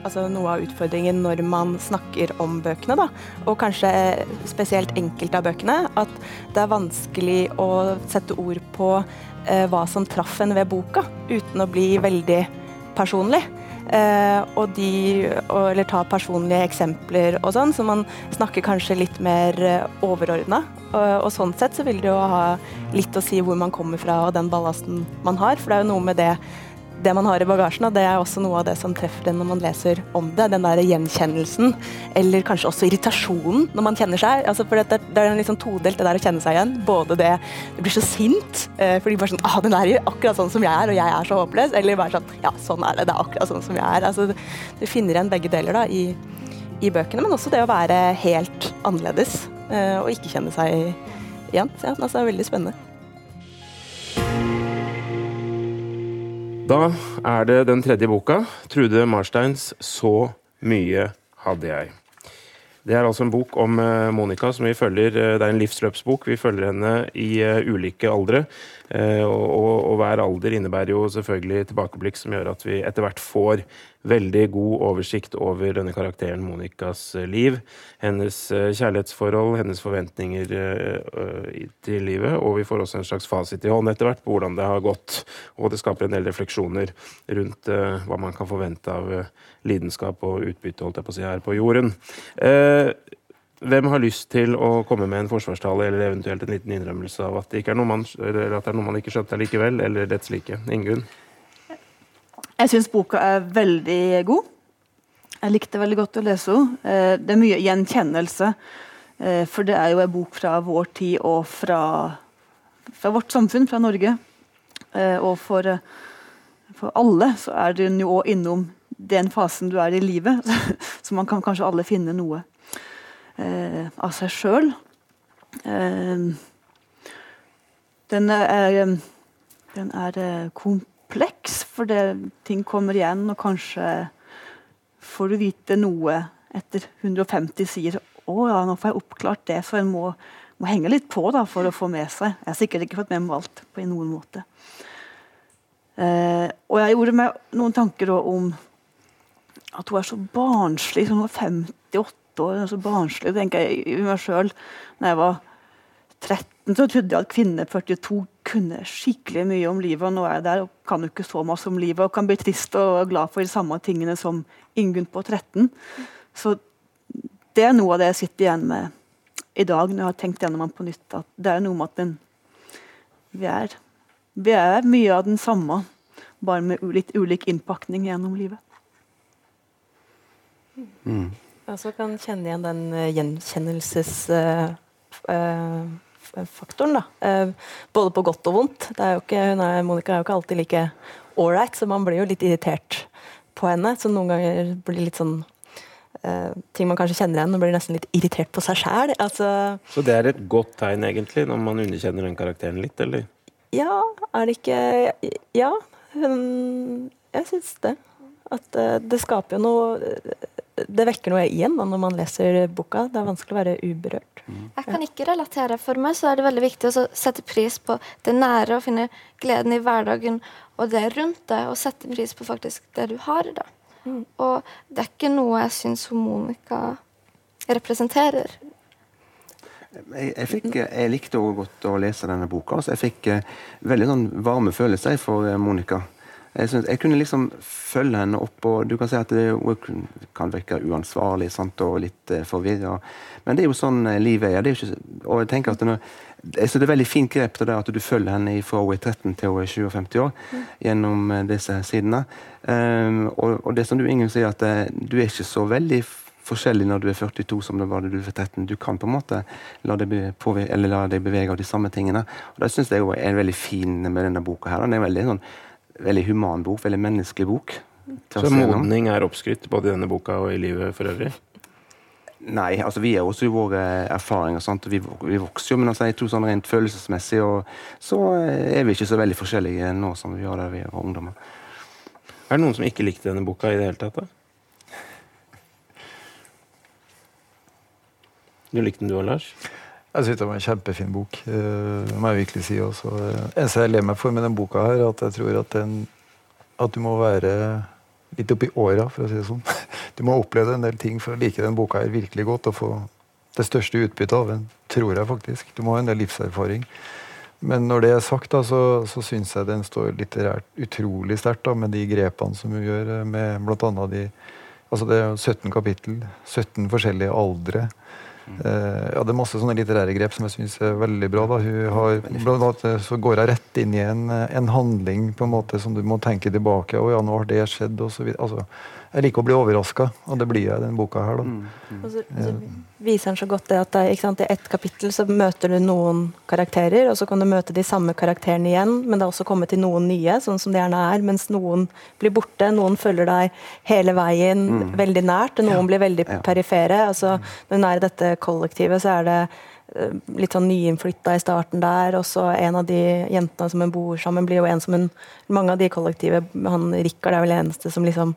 Altså noe av utfordringen når man snakker om bøkene, da, og kanskje spesielt enkelte av bøkene, at det er vanskelig å sette ord på eh, hva som traff en ved boka, uten å bli veldig personlig. Eh, og de, og, eller ta personlige eksempler og sånn, så man snakker kanskje litt mer eh, overordna. Og, og, sånn sett så vil det jo ha litt å si hvor man kommer fra og den ballasten man har, for det er jo noe med det det man har i bagasjen, og det er også noe av det som treffer en når man leser om det. Den der gjenkjennelsen, eller kanskje også irritasjonen når man kjenner seg. Altså, for det, det er liksom todelt, det der å kjenne seg igjen. Både det Du blir så sint eh, fordi bare sånn ah, den er akkurat sånn som jeg er, og jeg er så håpløs. Eller bare sånn Ja, sånn er det. Det er akkurat sånn som jeg er. Altså, du finner igjen begge deler da, i, i bøkene, men også det å være helt annerledes eh, og ikke kjenne seg igjen. Så, ja, altså, det er veldig spennende. Da er det den tredje boka, Trude Marsteins 'Så mye hadde jeg'. Det er altså en bok om eh, Monica som vi følger. Eh, det er en livsløpsbok. Vi følger henne i eh, ulike aldre. Og, og, og hver alder innebærer jo selvfølgelig tilbakeblikk som gjør at vi etter hvert får veldig god oversikt over denne karakteren Monicas liv. Hennes kjærlighetsforhold, hennes forventninger til livet. Og vi får også en slags fasit i hånd etter hvert på hvordan det har gått. Og det skaper en del refleksjoner rundt hva man kan forvente av lidenskap og utbytte holdt jeg på å si, her på jorden. Hvem har lyst til å komme med en forsvarstale eller eventuelt en liten innrømmelse av at det, ikke er noe man, eller at det er noe man ikke skjønte likevel, eller dets like? Ingunn? Jeg syns boka er veldig god. Jeg likte veldig godt å lese henne. Eh, det er mye gjenkjennelse. Eh, for det er jo en bok fra vår tid og fra, fra vårt samfunn, fra Norge. Eh, og for, for alle så er den jo òg innom den fasen du er i livet. Så man kan kanskje alle finne noe eh, av seg sjøl. Eh, den er, den er eh, kompleks, for det, ting kommer igjen, og kanskje får du vite noe etter 150 sider. 'Å ja, nå får jeg oppklart det', så en må, må henge litt på da, for å få med seg. Jeg har sikkert ikke fått med meg alt på noen måte. Eh, og jeg gjorde meg noen tanker om at hun er så barnslig. Som hun var 58 år, så barnslig, tenker jeg i meg sjøl. Da jeg var 13, så trodde jeg at kvinner 42 kunne skikkelig mye om livet. Og nå er jeg der og kan jo ikke så masse om livet og kan bli trist og glad for de samme tingene som Ingunn på 13. Så det er noe av det jeg sitter igjen med i dag, når jeg har tenkt gjennom den på nytt. at Det er noe med at den, vi, er, vi er mye av den samme. bare med litt ulik innpakning gjennom livet. Mm. Jeg også kan kjenne igjen den uh, gjenkjennelsesfaktoren. Uh, uh, både på godt og vondt. Er ikke, er, Monica er jo ikke alltid like ålreit, så man blir jo litt irritert på henne. Så noen ganger blir det litt sånn ting man kanskje kjenner igjen og blir nesten litt irritert på seg sjæl. Altså, så det er et godt tegn, egentlig, når man underkjenner den karakteren litt, eller? Ja, er det ikke Ja, hun, jeg syns det. At det skaper jo noe det vekker noe igjen da, når man leser boka. Det er vanskelig å være uberørt. Mm. Jeg kan ikke relatere. For meg så er det veldig viktig å sette pris på det nære og finne gleden i hverdagen og det rundt deg, og sette pris på faktisk det du har. da. Mm. Og det er ikke noe jeg syns Monica representerer. Jeg, jeg, fikk, jeg, likte også godt å lese denne boka. så jeg fikk uh, veldig sånn varme følelser for uh, Monica. Jeg, synes, jeg, kunne liksom følge henne opp, og du kan si at det kan virke uansvarlig sant, og litt uh, forvirra. Men det er jo sånn uh, livet er. er ikke, og Jeg tenker at det, jeg synes det er veldig fint grep det at du følger henne fra hun er 13 til hun er 57 år mm. gjennom uh, disse sidene. Um, og, og, det som du Ingen sier, at uh, du er ikke så veldig forskjellig når du er 42 som det var da du var 13. Du kan på en måte la deg, bevege, la deg bevege av de samme tingene. Og Det syns jeg er veldig fin med denne boka. her. Den er veldig sånn veldig human bok, veldig menneskelig bok. Så modning er oppskrytt både i denne boka og i livet for øvrig? Nei, altså vi er også i våre erfaringer. Sant? Vi, vi vokser jo, men altså, jeg tror sånn rent følelsesmessig og, så er vi ikke så veldig forskjellige nå som vi var da vi var ungdommer. Er det noen som ikke likte denne boka i det hele tatt? da? Du likte den du òg, Lars? Jeg synes det var en kjempefin bok. Uh, må jeg virkelig si også. Eneste jeg ler meg for med denne boka, her, at jeg tror at, den, at du må være litt oppi åra, for å si det sånn. Du må oppleve en del ting for å like den boka her virkelig godt og få det største utbyttet av den, tror jeg faktisk. Du må ha en del livserfaring. Men når det er sagt, da, så, så syns jeg den står litterært utrolig sterkt med de grepene som hun gjør, eh, med bl.a. de Altså det er 17 kapittel, 17 forskjellige aldre. Uh, ja, Det er masse sånne litterære grep som jeg syns er veldig bra. da. Hun har, blant annet eh, så går hun rett inn i en, eh, en, handling på en måte som du må tenke tilbake. Å ja, nå har det skjedd, og så videre. Altså, jeg liker å bli overraska, og det blir jeg i denne boka her. da. Mm, mm. Og så, så, viser han så godt det at det, sant, i ett kapittel så møter du noen karakterer, og så kan du møte de samme karakterene igjen, men det har også kommet til noen nye, sånn som det gjerne er, mens noen blir borte. Noen følger deg hele veien mm. veldig nært, og noen ja. blir veldig ja. perifere. altså Når du er i dette kollektivet, så er det litt sånn nyinnflytta i starten der. Og så en av de jentene som hun bor sammen, blir jo en som hun Mange av de kollektive han Rikard er vel eneste som liksom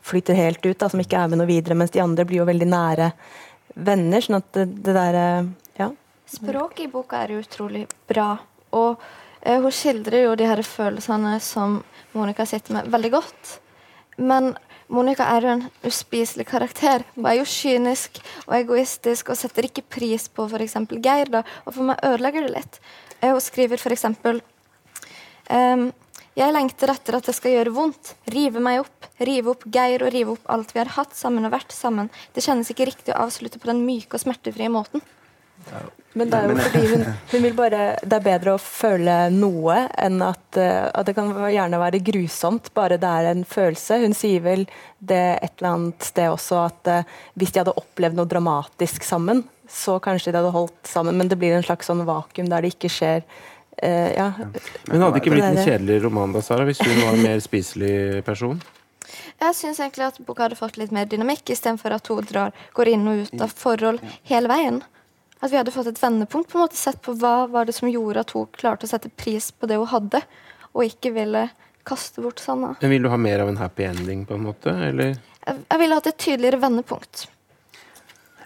flytter helt ut, da, som ikke er med noe videre. Mens de andre blir jo veldig nære venner. sånn at det, det der eh, Ja. Språket i boka er utrolig bra. Og eh, hun skildrer jo de her følelsene som Monica sitter med, veldig godt. Men Monica er jo en uspiselig karakter. Hun er jo kynisk og egoistisk og setter ikke pris på f.eks. Geir. da, Og for meg ødelegger det litt. Eh, hun skriver f.eks. Um, jeg lengter etter at det skal gjøre vondt. Rive meg opp. Rive opp Geir og rive opp alt vi har hatt sammen og vært sammen. Det kjennes ikke riktig å avslutte på den myke og smertefrie måten. Men det er jo fordi hun, hun, vil bare Det er bedre å føle noe enn at, uh, at, det kan gjerne være grusomt, bare det er en følelse. Hun sier vel det et eller annet sted også at uh, hvis de hadde opplevd noe dramatisk sammen, så kanskje de hadde holdt sammen, men det blir en slags sånn vakuum der det ikke skjer. Uh, ja. Men hadde det ikke blitt en kjedelig roman da, Sara, hvis hun var en mer spiselig person? Jeg syns egentlig at boka hadde fått litt mer dynamikk, istedenfor at hun drar, går inn og ut av forhold hele veien. At vi hadde fått et vendepunkt. på en måte Sett på hva var det som gjorde at hun klarte å sette pris på det hun hadde, og ikke ville kaste bort Sanna. Men Vil du ha mer av en happy ending, på en måte? eller? Jeg, jeg ville hatt et tydeligere vendepunkt.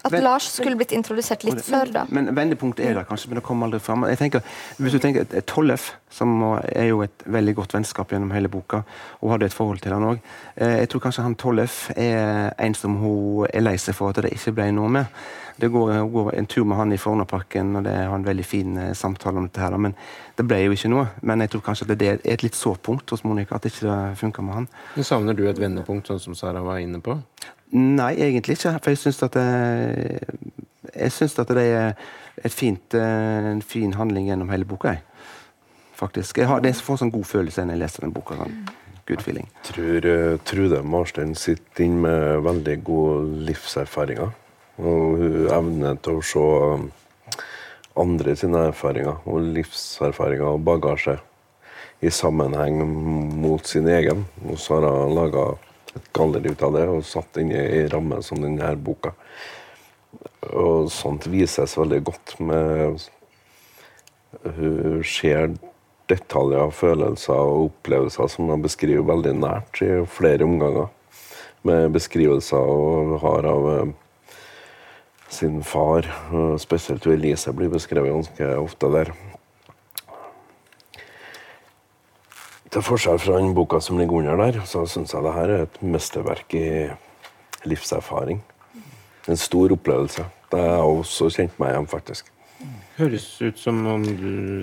At men, Lars skulle blitt introdusert litt før, da. Men vendepunktet er der kanskje, men det kommer aldri fram. Jeg tenker, hvis du tenker Tollef, som er jo et veldig godt vennskap gjennom hele boka, og hadde et forhold til han òg eh, Jeg tror kanskje han Tollef er en som hun er lei seg for at det ikke ble noe med. Det går, går en tur med han i Fornaparken, og det har en veldig fin eh, samtale om dette. her, Men det ble jo ikke noe. Men jeg tror kanskje at det er et litt sårpunkt hos Monica, at det ikke funka med han. Men Savner du et vendepunkt, sånn som Sara var inne på? Nei, egentlig ikke. For jeg syns at det, jeg synes at det er fint, eh, en fin handling gjennom hele boka. Faktisk. Jeg, har, jeg får sånn god følelse når jeg leser den boka. Sånn. good Jeg tror eh, Trude Marstein sitter inn med veldig gode livserfaringer. Og hun evner til å se andre sine erfaringer og livserfaringer og bagasje i sammenheng mot sin egen. Og så har hun laga et galleri ut av det og satt inn i ei ramme som denne boka. Og sånt vises veldig godt med Hun ser detaljer, følelser og opplevelser som hun beskriver veldig nært i flere omganger. Med beskrivelser hun har av eh, sin far, spesielt Elise blir beskrevet ganske ofte der. Til forskjell fra den boka som ligger under der, så syns jeg det her er et mesterverk i livserfaring. En stor opplevelse. Det har jeg også kjent meg igjen, faktisk. Høres ut som om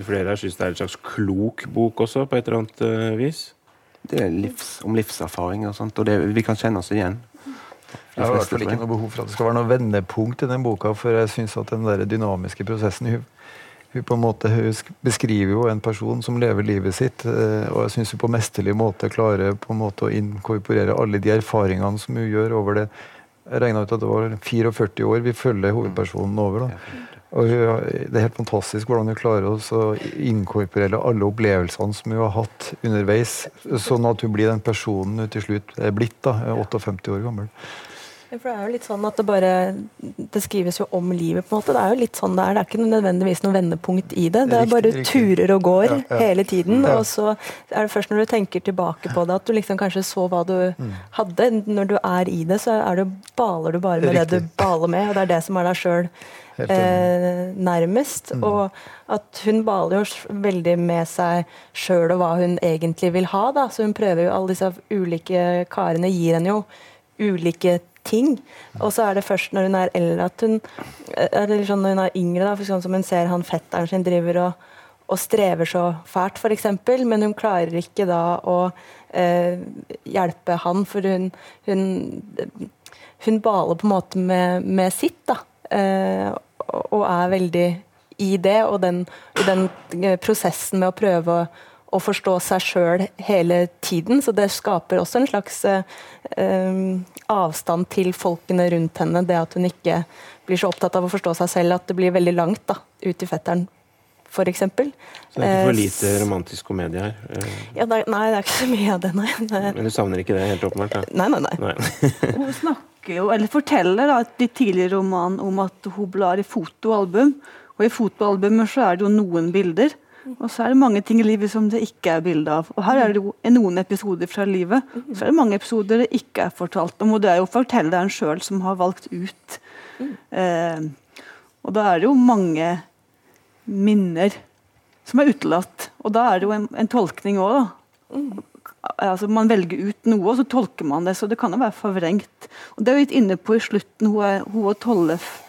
flere her syns det er en slags klok bok også, på et eller annet eh, vis. Det er livs, om livserfaring og sånt, og det, vi kan kjenne oss igjen. Jeg har i hvert fall ikke noe behov for at det skal være noe vendepunkt i den boka, for jeg synes at den der dynamiske prosessen hun, hun på en måte hun måte beskriver jo en person som lever livet sitt, eh, og jeg syns hun på mesterlig måte klarer på en måte å inkorporere alle de erfaringene som hun gjør over det. Jeg regna ut at det var 44 år vi følger hovedpersonen over. da. Og hun, Det er helt fantastisk hvordan hun klarer å inkorporere alle opplevelsene som hun har hatt underveis, sånn at hun blir den personen hun til slutt er blitt. da, 58 år gammel. For det er jo litt sånn at det bare Det skrives jo om livet, på en måte. Det er jo litt sånn det er. Det er ikke nødvendigvis noe vendepunkt i det. Det er bare riktig. turer og går Ja, ja. hele tiden. Ja. Og så er det først når du tenker tilbake på det, at du liksom kanskje så hva du Mm. hadde. Når du er i det, så er det, baler du bare med det du baler med, og det er det som er deg sjøl Eh, nærmest. Mm. Og at hun baler jo veldig med seg sjøl og hva hun egentlig vil ha. Da. Så hun prøver jo alle disse ulike karene gir henne jo ulike ting. Og så er det først når hun er eldre at hun Eller sånn når hun er yngre, da, for sånn som hun ser han fetteren sin driver og, og strever så fælt, f.eks., men hun klarer ikke da å eh, hjelpe han, for hun, hun hun baler på en måte med, med sitt, da. Eh, og er veldig i det, og den, den eh, prosessen med å prøve å, å forstå seg sjøl hele tiden. Så det skaper også en slags eh, eh, avstand til folkene rundt henne. Det at hun ikke blir så opptatt av å forstå seg selv at det blir veldig langt da, ut i fetteren, f.eks. Så det er ikke for lite romantisk komedie her. eh, Ja, det er, nei, det er ikke så mye av det, nei. Men du savner ikke det helt åpenbart? da? Nei, nei, nei. Nei. Hun snakker jo, eller forteller da, i tidligere roman om at hun blar i fotoalbum. Og i fotoalbumer så er det jo noen bilder, og så er det mange ting i livet som det ikke er bilde av. Og her er det jo noen episoder fra livet, så er det mange episoder det ikke er fortalt om. Og det er jo fortelleren sjøl som har valgt ut. Eh, og da er det jo mange minner som er utelatt. Og da er det jo en, en tolkning òg, da altså Man velger ut noe, og så tolker man det. Så det kan jo være forvrengt. Og Det er vi litt inne på i slutten. Hun og Tollef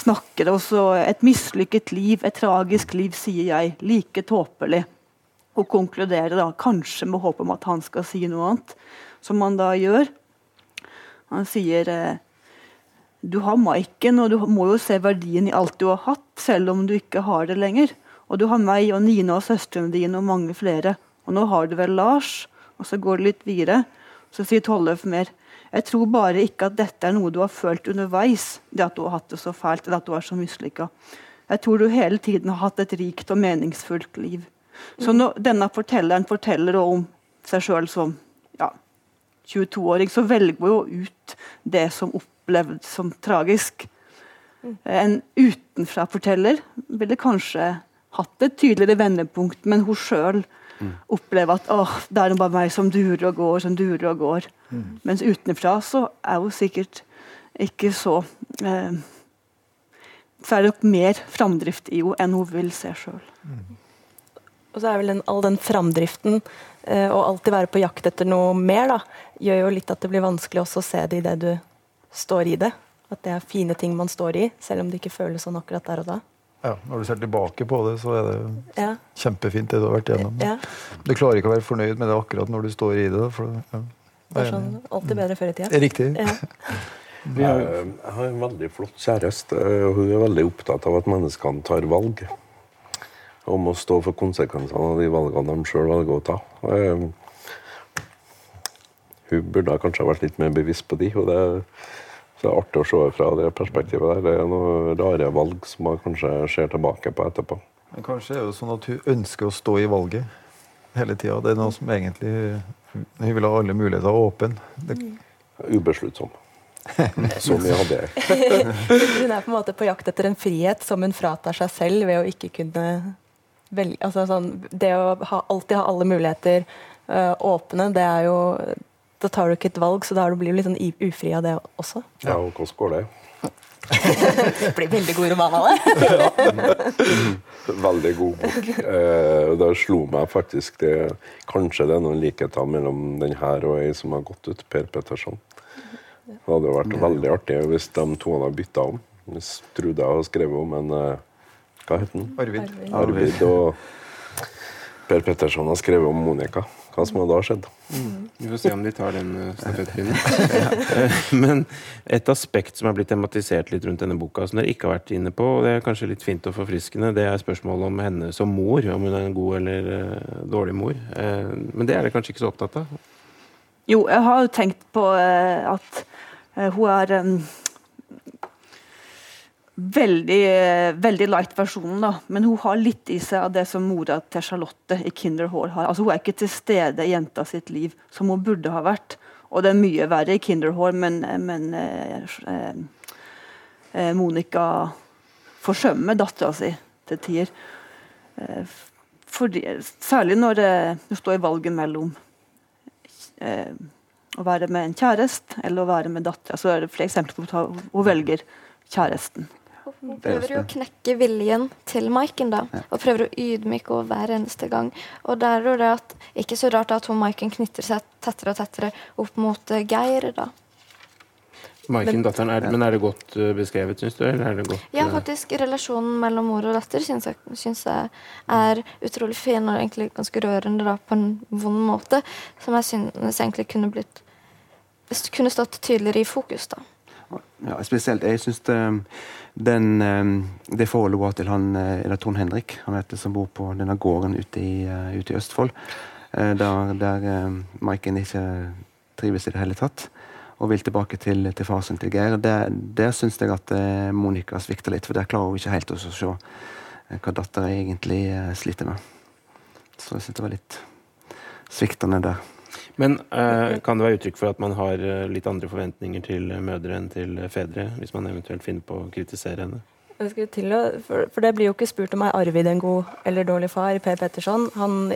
snakker også. Et mislykket liv, et tragisk liv, sier jeg. Like tåpelig. Og konkluderer da kanskje med håp om at han skal si noe annet. Som han da gjør. Han sier eh, du har Maiken, og du må jo se verdien i alt du har hatt, selv om du ikke har det lenger. Og du har meg og Nina og søstrene dine og mange flere. Og nå har du vel Lars? Og så går det litt videre. Så sier Tollef mer. Jeg tror bare ikke at dette er noe du har følt underveis, det at du har hatt det så fælt, eller at du er så mislykka. Jeg tror du hele tiden har hatt et rikt og meningsfullt liv. Så når denne fortelleren forteller om seg sjøl som ja, 22-åring, så velger hun jo ut det som opplevd som tragisk. En utenfra-forteller ville kanskje hatt et tydeligere vendepunkt, men hun sjøl opplever at åh, det er bare meg som durer og går, som durer og går. Mens utenfra så er hun sikkert ikke så eh, Så er det nok mer framdrift i henne enn hun vil se sjøl. Og så er vel den, all den framdriften eh, og alltid være på jakt etter noe mer, da, gjør jo litt at det blir vanskelig også å se det i det du står i det. At det er fine ting man står i, selv om det ikke føles sånn akkurat der og da. Ja, når du ser tilbake på det, så er det Ja, kjempefint, det du har vært igjennom. ja. Du klarer ikke å være fornøyd med det akkurat når du står i det. For, ja. Det er sånn alltid bedre før i tida. Er riktig. Ja. Jeg, har en veldig flott kjæreste, og hun er veldig opptatt av at menneskene tar valg. Om å stå for konsekvensene av de valgene de sjøl velger å ta. Eh, hun burde kanskje ha vært litt mer bevisst på de. og det, så det er artig å se fra det perspektivet der. Det er noen rare valg som man kanskje ser tilbake på etterpå. Men kanskje er det jo sånn at hun ønsker å stå i valget hele tida. Det er noe som egentlig Hun vil ha alle muligheter åpne. Det, Ubesluttsom. Som vi hadde. Hun er på en måte på jakt etter en frihet som hun fratar seg selv ved å ikke kunne velge altså sånn, Det å ha, alltid ha alle muligheter øh, åpne, det er jo Da tar du ikke et valg, så da blir du litt sånn ufri av det også. Ja, og hvordan går det? Det blir veldig god roman av det. Veldig god bok. Eh, da slo meg faktisk det Kanskje det er noen likheter mellom den her og ei som har gått ut, Per Petterson. Det hadde vært veldig artig hvis de to hadde bytta om. Hvis Trude hadde skrevet om en eh, Hva het den? Arvid. Arvid. Og Per Petterson har skrevet om Monica. Hva som hadde skjedd. skjedd? Vi får se om de tar den uh, stafettpinnen. Eh, Men et aspekt som er blitt tematisert litt rundt denne boka, som dere ikke har vært inne på, og det er kanskje litt fint og forfriskende, det er spørsmålet om henne som mor. Om hun er en god eller eh, dårlig mor. Eh, men det er dere kanskje ikke så opptatt av? Jo, jeg har jo tenkt på eh, at eh, hun er veldig, eh, veldig light versjonen, da. Men hun har litt i seg av det som mora til Charlotte i Kinder Hall har. Altså, hun er ikke til stede i jenta sitt liv som hun burde ha vært. Og det er mye verre i Kinder Hall, men, men eh, eh, eh, Monica forsømmer dattera si til tider. Eh, fordi, særlig når eh, du står i valget mellom eh, å være med en kjæreste eller å være med dattera. Så er det flere eksempler på at hun- hun velger kjæresten. Hun jo prøver jo å knekke viljen til Maiken, da. Og prøver å ydmyke henne hver eneste gang. Og der er det at, ikke så rart at hun Maiken knytter seg tettere og tettere opp mot eh, Geir, da. Maiken, datteren, er, men er det godt eh, beskrevet, syns du? Eller er det godt, Ja, eh, faktisk. Relasjonen mellom mor og datter syns jeg, synes jeg er utrolig fin og egentlig ganske rørende da, på en vond måte. Som jeg synes egentlig kunne blitt kunne stått tydeligere i fokus. da. Ja, spesielt, jeg syns den, eh, det forholdet hun har til han eh, eller Trond Henrik, han heter, som bor på denne gården ute i, eh, ute i Østfold, der, der Maiken ikke trives i det hele tatt, og vil tilbake til, til far sin til Geir. Der, der syns jeg at Monica svikter litt, for der klarer hun ikke helt å se hva dattera egentlig sliter med. Så jeg syns det var litt sviktende der. Men eh, kan det være uttrykk for at man har eh, litt andre forventninger til eh, mødre enn til eh, fedre, hvis man eventuelt finner på å kritisere henne? Å, for, for det blir jo ikke spurt om er Arvid en god eller dårlig far. Per Petterson han,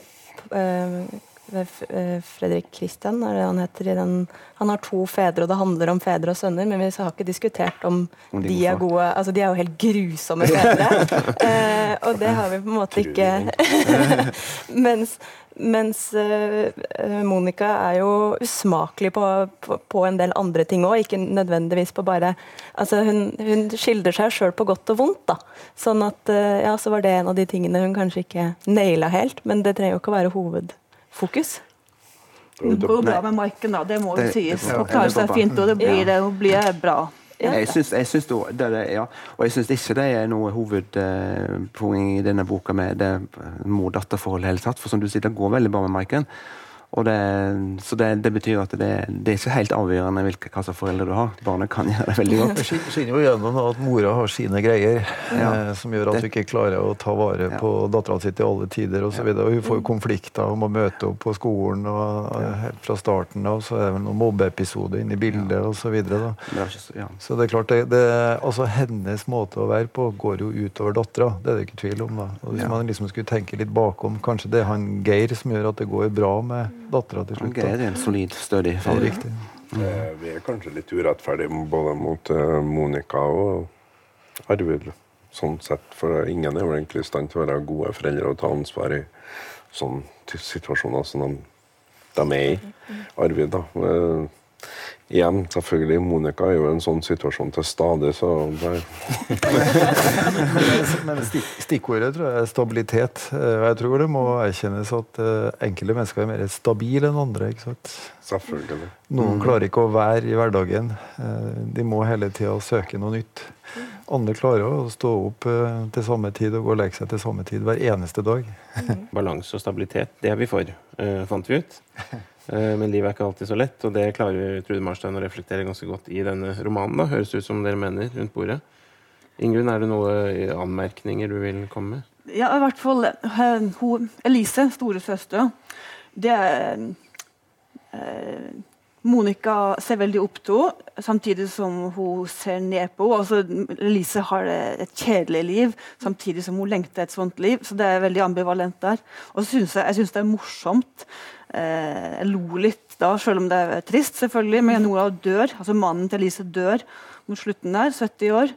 øh, Fredrik Kristian, er det han heter den Han har to fedre, og det handler om fedre og sønner, men vi har ikke diskutert om, Om de de er gode Altså, de er jo helt grusomme fedre. Eh, og det har vi på en måte ikke Mens, mens øh, Monica er jo usmakelig på, på, på en del andre ting òg, ikke nødvendigvis på bare Altså, hun, hun skildrer seg sjøl på godt og vondt, da. Sånn at uh, ja, så var det en av de tingene hun kanskje ikke naila helt, men det trenger jo ikke å være hovedfokus. Det går bra med Maiken, da. Det må jo sies. det- Hun klarer seg fint, og det blir, det blir bra. Ja. Jeg syns, jeg syns det, det, det, ja. Og jeg syns ikke det er noe hovedpoeng i denne boka med det mor-datter-forholdet i hele tatt. For som du sier, det går veldig bra med Maiken. Og det, så det, det betyr at det, det er ikke helt avgjørende hvilke hva slags foreldre du har. Barnet kan gjøre det veldig godt. Det skinner jo gjennom at mora har sine greier, Ja. eh, som gjør at hun ikke klarer å ta vare Ja. på dattera si til alle tider osv. Hun får jo konflikter om å møte opp på skolen, og helt fra starten av så er det vel noen mobbeepisoder inne i bildet og osv. Så, ja. Så det er klart, det, det, altså hennes måte å være på går jo utover dattera. Det er det ikke tvil om. da. Og Hvis Ja. man liksom skulle tenke litt bakom, kanskje det er han Geir som gjør at det går bra med dattera til slutt. Okay, det er en solid, stødig far. riktig. Eh, Vi er kanskje litt urettferdige både mot eh, Monica og Arvid. Sånn sett, for ingen er vel egentlig i stand til å være gode foreldre og ta ansvar i sånne situasjoner som de, de er i. Arvid, da. Igjen, selvfølgelig, Monica er jo en sånn situasjon til stadig, så det, Men stikkordet tror jeg er stabilitet. Eh, og Jeg tror det må erkjennes at eh, enkelte mennesker er mer stabile enn andre. ikke sant? selvfølgelig. Noen klarer ikke å være i hverdagen. Eh, De må hele tida søke noe nytt. Andre klarer å stå opp til samme tid og gå og legge seg til samme tid hver eneste dag. Balanse og stabilitet, det er vi for, fant vi ut. Eh, Men livet er ikke alltid så lett, og det klarer Trude Marstein å reflektere ganske godt i denne romanen. da, Høres ut som dere mener rundt bordet. Ingunn, er det noen anmerkninger du vil komme med? Ja, i hvert fall eh, hun, Elise, storesøster, det er eh, Monica ser veldig opp til henne, samtidig som hun ser ned på henne. Altså, Elise har et kjedelig liv, samtidig som hun lengter et sånt liv. Så det er veldig ambivalent der. Og synes jeg, jeg synes det er morsomt. Eh, jeg lo litt da, selv om det er trist, selvfølgelig. Men Nora dør, altså mannen til Elise dør mot slutten der, 70 år.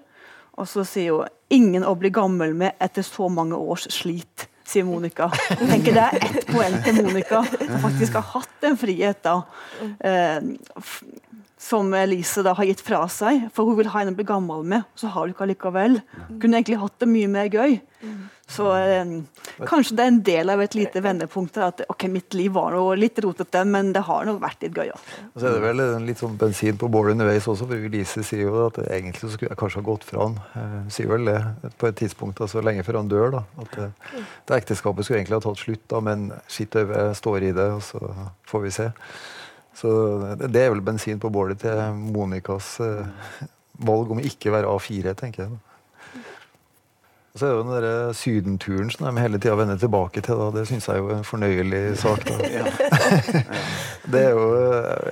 Og så sier hun 'ingen å bli gammel med etter så mange års slit', sier Monica. Jeg tenker Det er ett poeng til Monica, som faktisk har hatt en frihet da. Eh, som Elise da har gitt fra seg, for hun vil ha en å bli gammel med. Så har hun ikke allikevel. Kunne egentlig hatt det mye mer gøy. Så eh, kanskje det er en del av et lite vendepunkt at ok, mitt liv var noe litt rotete, men det har nå vært litt gøy. Altså. Og så er det vel litt sånn bensin på bålet underveis også, for Lise sier jo at egentlig så skulle jeg kanskje ha gått fra han. Eh, sier vel det på et tidspunkt, altså lenge før han dør. da, At eh, det ekteskapet skulle egentlig ha tatt slutt, da, men skitt jeg står i det, og så får vi se. Så det, er vel bensin på bålet til Monicas eh, valg om ikke være A4, tenker jeg. da. Og så er det jo den der sydenturen som de hele tida vender tilbake til. da, Det syns jeg er jo en fornøyelig sak. da. det er jo,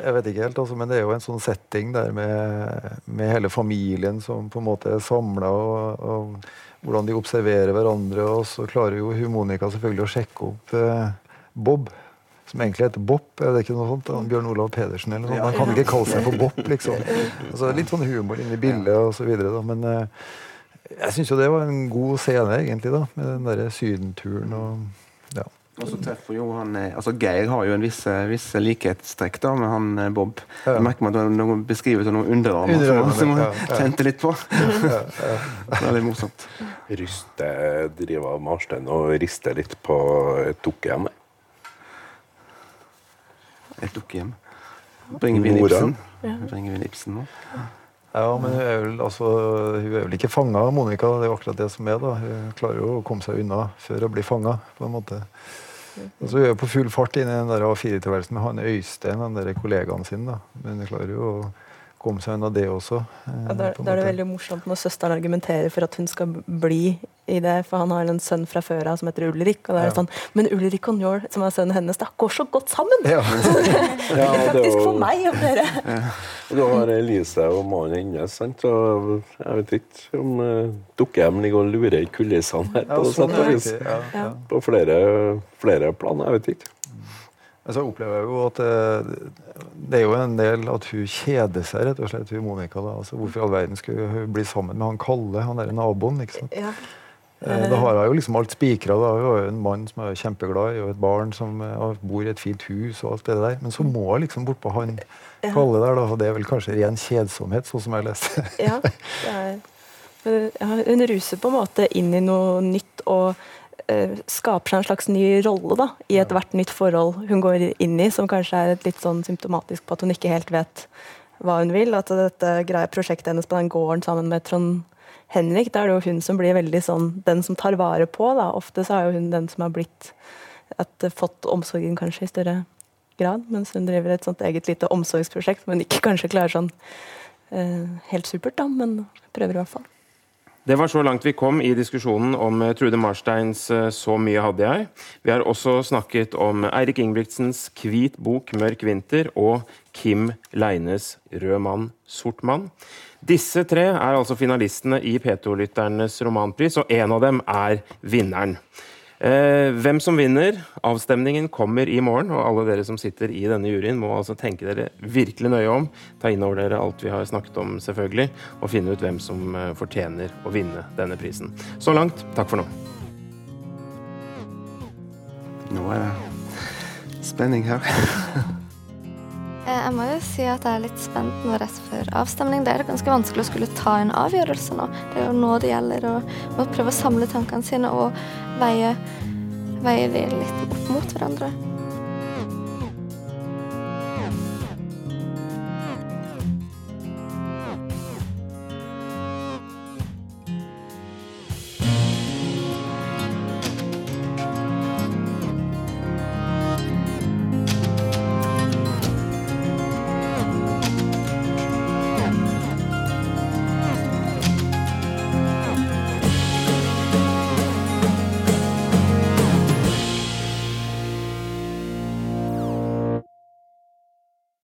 Jeg vet ikke helt, altså, men det er jo en sånn setting der med, med hele familien som på en måte er samla, og, og hvordan de observerer hverandre. Og så klarer jo hun Monica selvfølgelig å sjekke opp eh, Bob. Som egentlig heter Bob. Er det ikke noe sånt? Bjørn Olav Pedersen eller noe sånt. Han kan ikke kalle seg for Bob, liksom. Altså, litt sånn humor inni bildet og så videre, da. Men eh, jeg syns jo det var en god scene, egentlig, da. Med den derre sydenturen og ja. Og så treffer jo han eh, altså Geir har jo en viss, viss likhetstrekk da med han eh, Bob. Ja. Jeg merker meg at det noen beskrivelser av noen underarmer som, Underarmer, som litt han ja. kjente litt på. Veldig morsomt. Ryste driver Marstein og rister litt på et dukkehjem. Et dukkehjem. Bringer vi inn Ibsen. Bringer vi inn Ibsen nå. Ja, men hun er vel, altså, hun er vel ikke fanga, Monica. Det er jo akkurat det som er. da. Hun klarer jo å komme seg unna før å bli fanga. på en måte. Og er hun på full fart inn i den der A4-tilværelsen med han Øystein, den der kollegaen sin. da. Men hun klarer jo å komme seg unna det også. eh, Ja, da, da er det veldig morsomt når søsteren argumenterer for at hun skal bli i det, for han har en sønn fra før av som heter Ulrik. Og da er det Ja. sånn, Men Ulrik og Njål, som er sønnen hennes, da, går så godt sammen! Ja. Ja, det er Faktisk for meg og dere. Du har Elise og mannen hennes, sant? og jeg vet ikke om uh, dukkehjem ligger og lurer i kulissene her. På, sånn det på flere, flere plan. Jeg vet ikke. Men så opplever jeg jo at eh, det er jo en del at hun kjeder seg, rett og slett, hun Monica. da. Altså, hvorfor i all verden skulle hun bli sammen med han Kalle, han der naboen? ikke sant? Ja. Eh, Da har hun jo liksom alt spikra. Hun har jo en mann som er kjempeglad i, og et barn som eh, bor i et fint hus. og alt det der. Men så må hun liksom bort på han Kalle der, da. Og det er vel kanskje ren kjedsomhet, sånn som jeg leste. Ja, det er, men, ja, hun ruser på en måte inn i noe nytt og skaper seg en slags ny rolle da, i ethvert nytt forhold hun går inn i, som kanskje er et litt sånn symptomatisk på at hun ikke helt vet hva hun vil. At dette greie prosjektet hennes på den gården sammen med Trond Henrik, da er det jo hun som blir veldig sånn den som tar vare på. da. Ofte så er jo hun den som har blitt at, eh, fått omsorgen kanskje i større grad, mens hun driver et sånt eget lite omsorgsprosjekt som hun ikke kanskje klarer sånn eh, helt supert, da, men prøver i hvert fall. Det var så langt vi kom i diskusjonen om eh, Trude Marsteins eh, 'Så mye hadde jeg'. Vi har også snakket om Eirik Ingebrigtsens 'Hvit bok, mørk vinter' og Kim Leines 'Rød mann, sort mann'. Disse tre er altså finalistene i P2-lytternes romanpris, og en av dem er vinneren. Eh, hvem som vinner? Avstemningen kommer i morgen, og alle dere som sitter i denne juryen, må altså tenke dere virkelig nøye om, ta inn over dere alt vi har snakket om, selvfølgelig, og finne ut hvem som eh, fortjener å vinne denne prisen. Så langt, takk for nå. Nå er det spenning her. Eh, Jeg må jo si at jeg er litt spent nå rett før avstemning. Det er ganske vanskelig å skulle ta en avgjørelse nå. Det er jo nå det gjelder å må prøve å samle tankene sine og veie, veie de litt opp mot hverandre.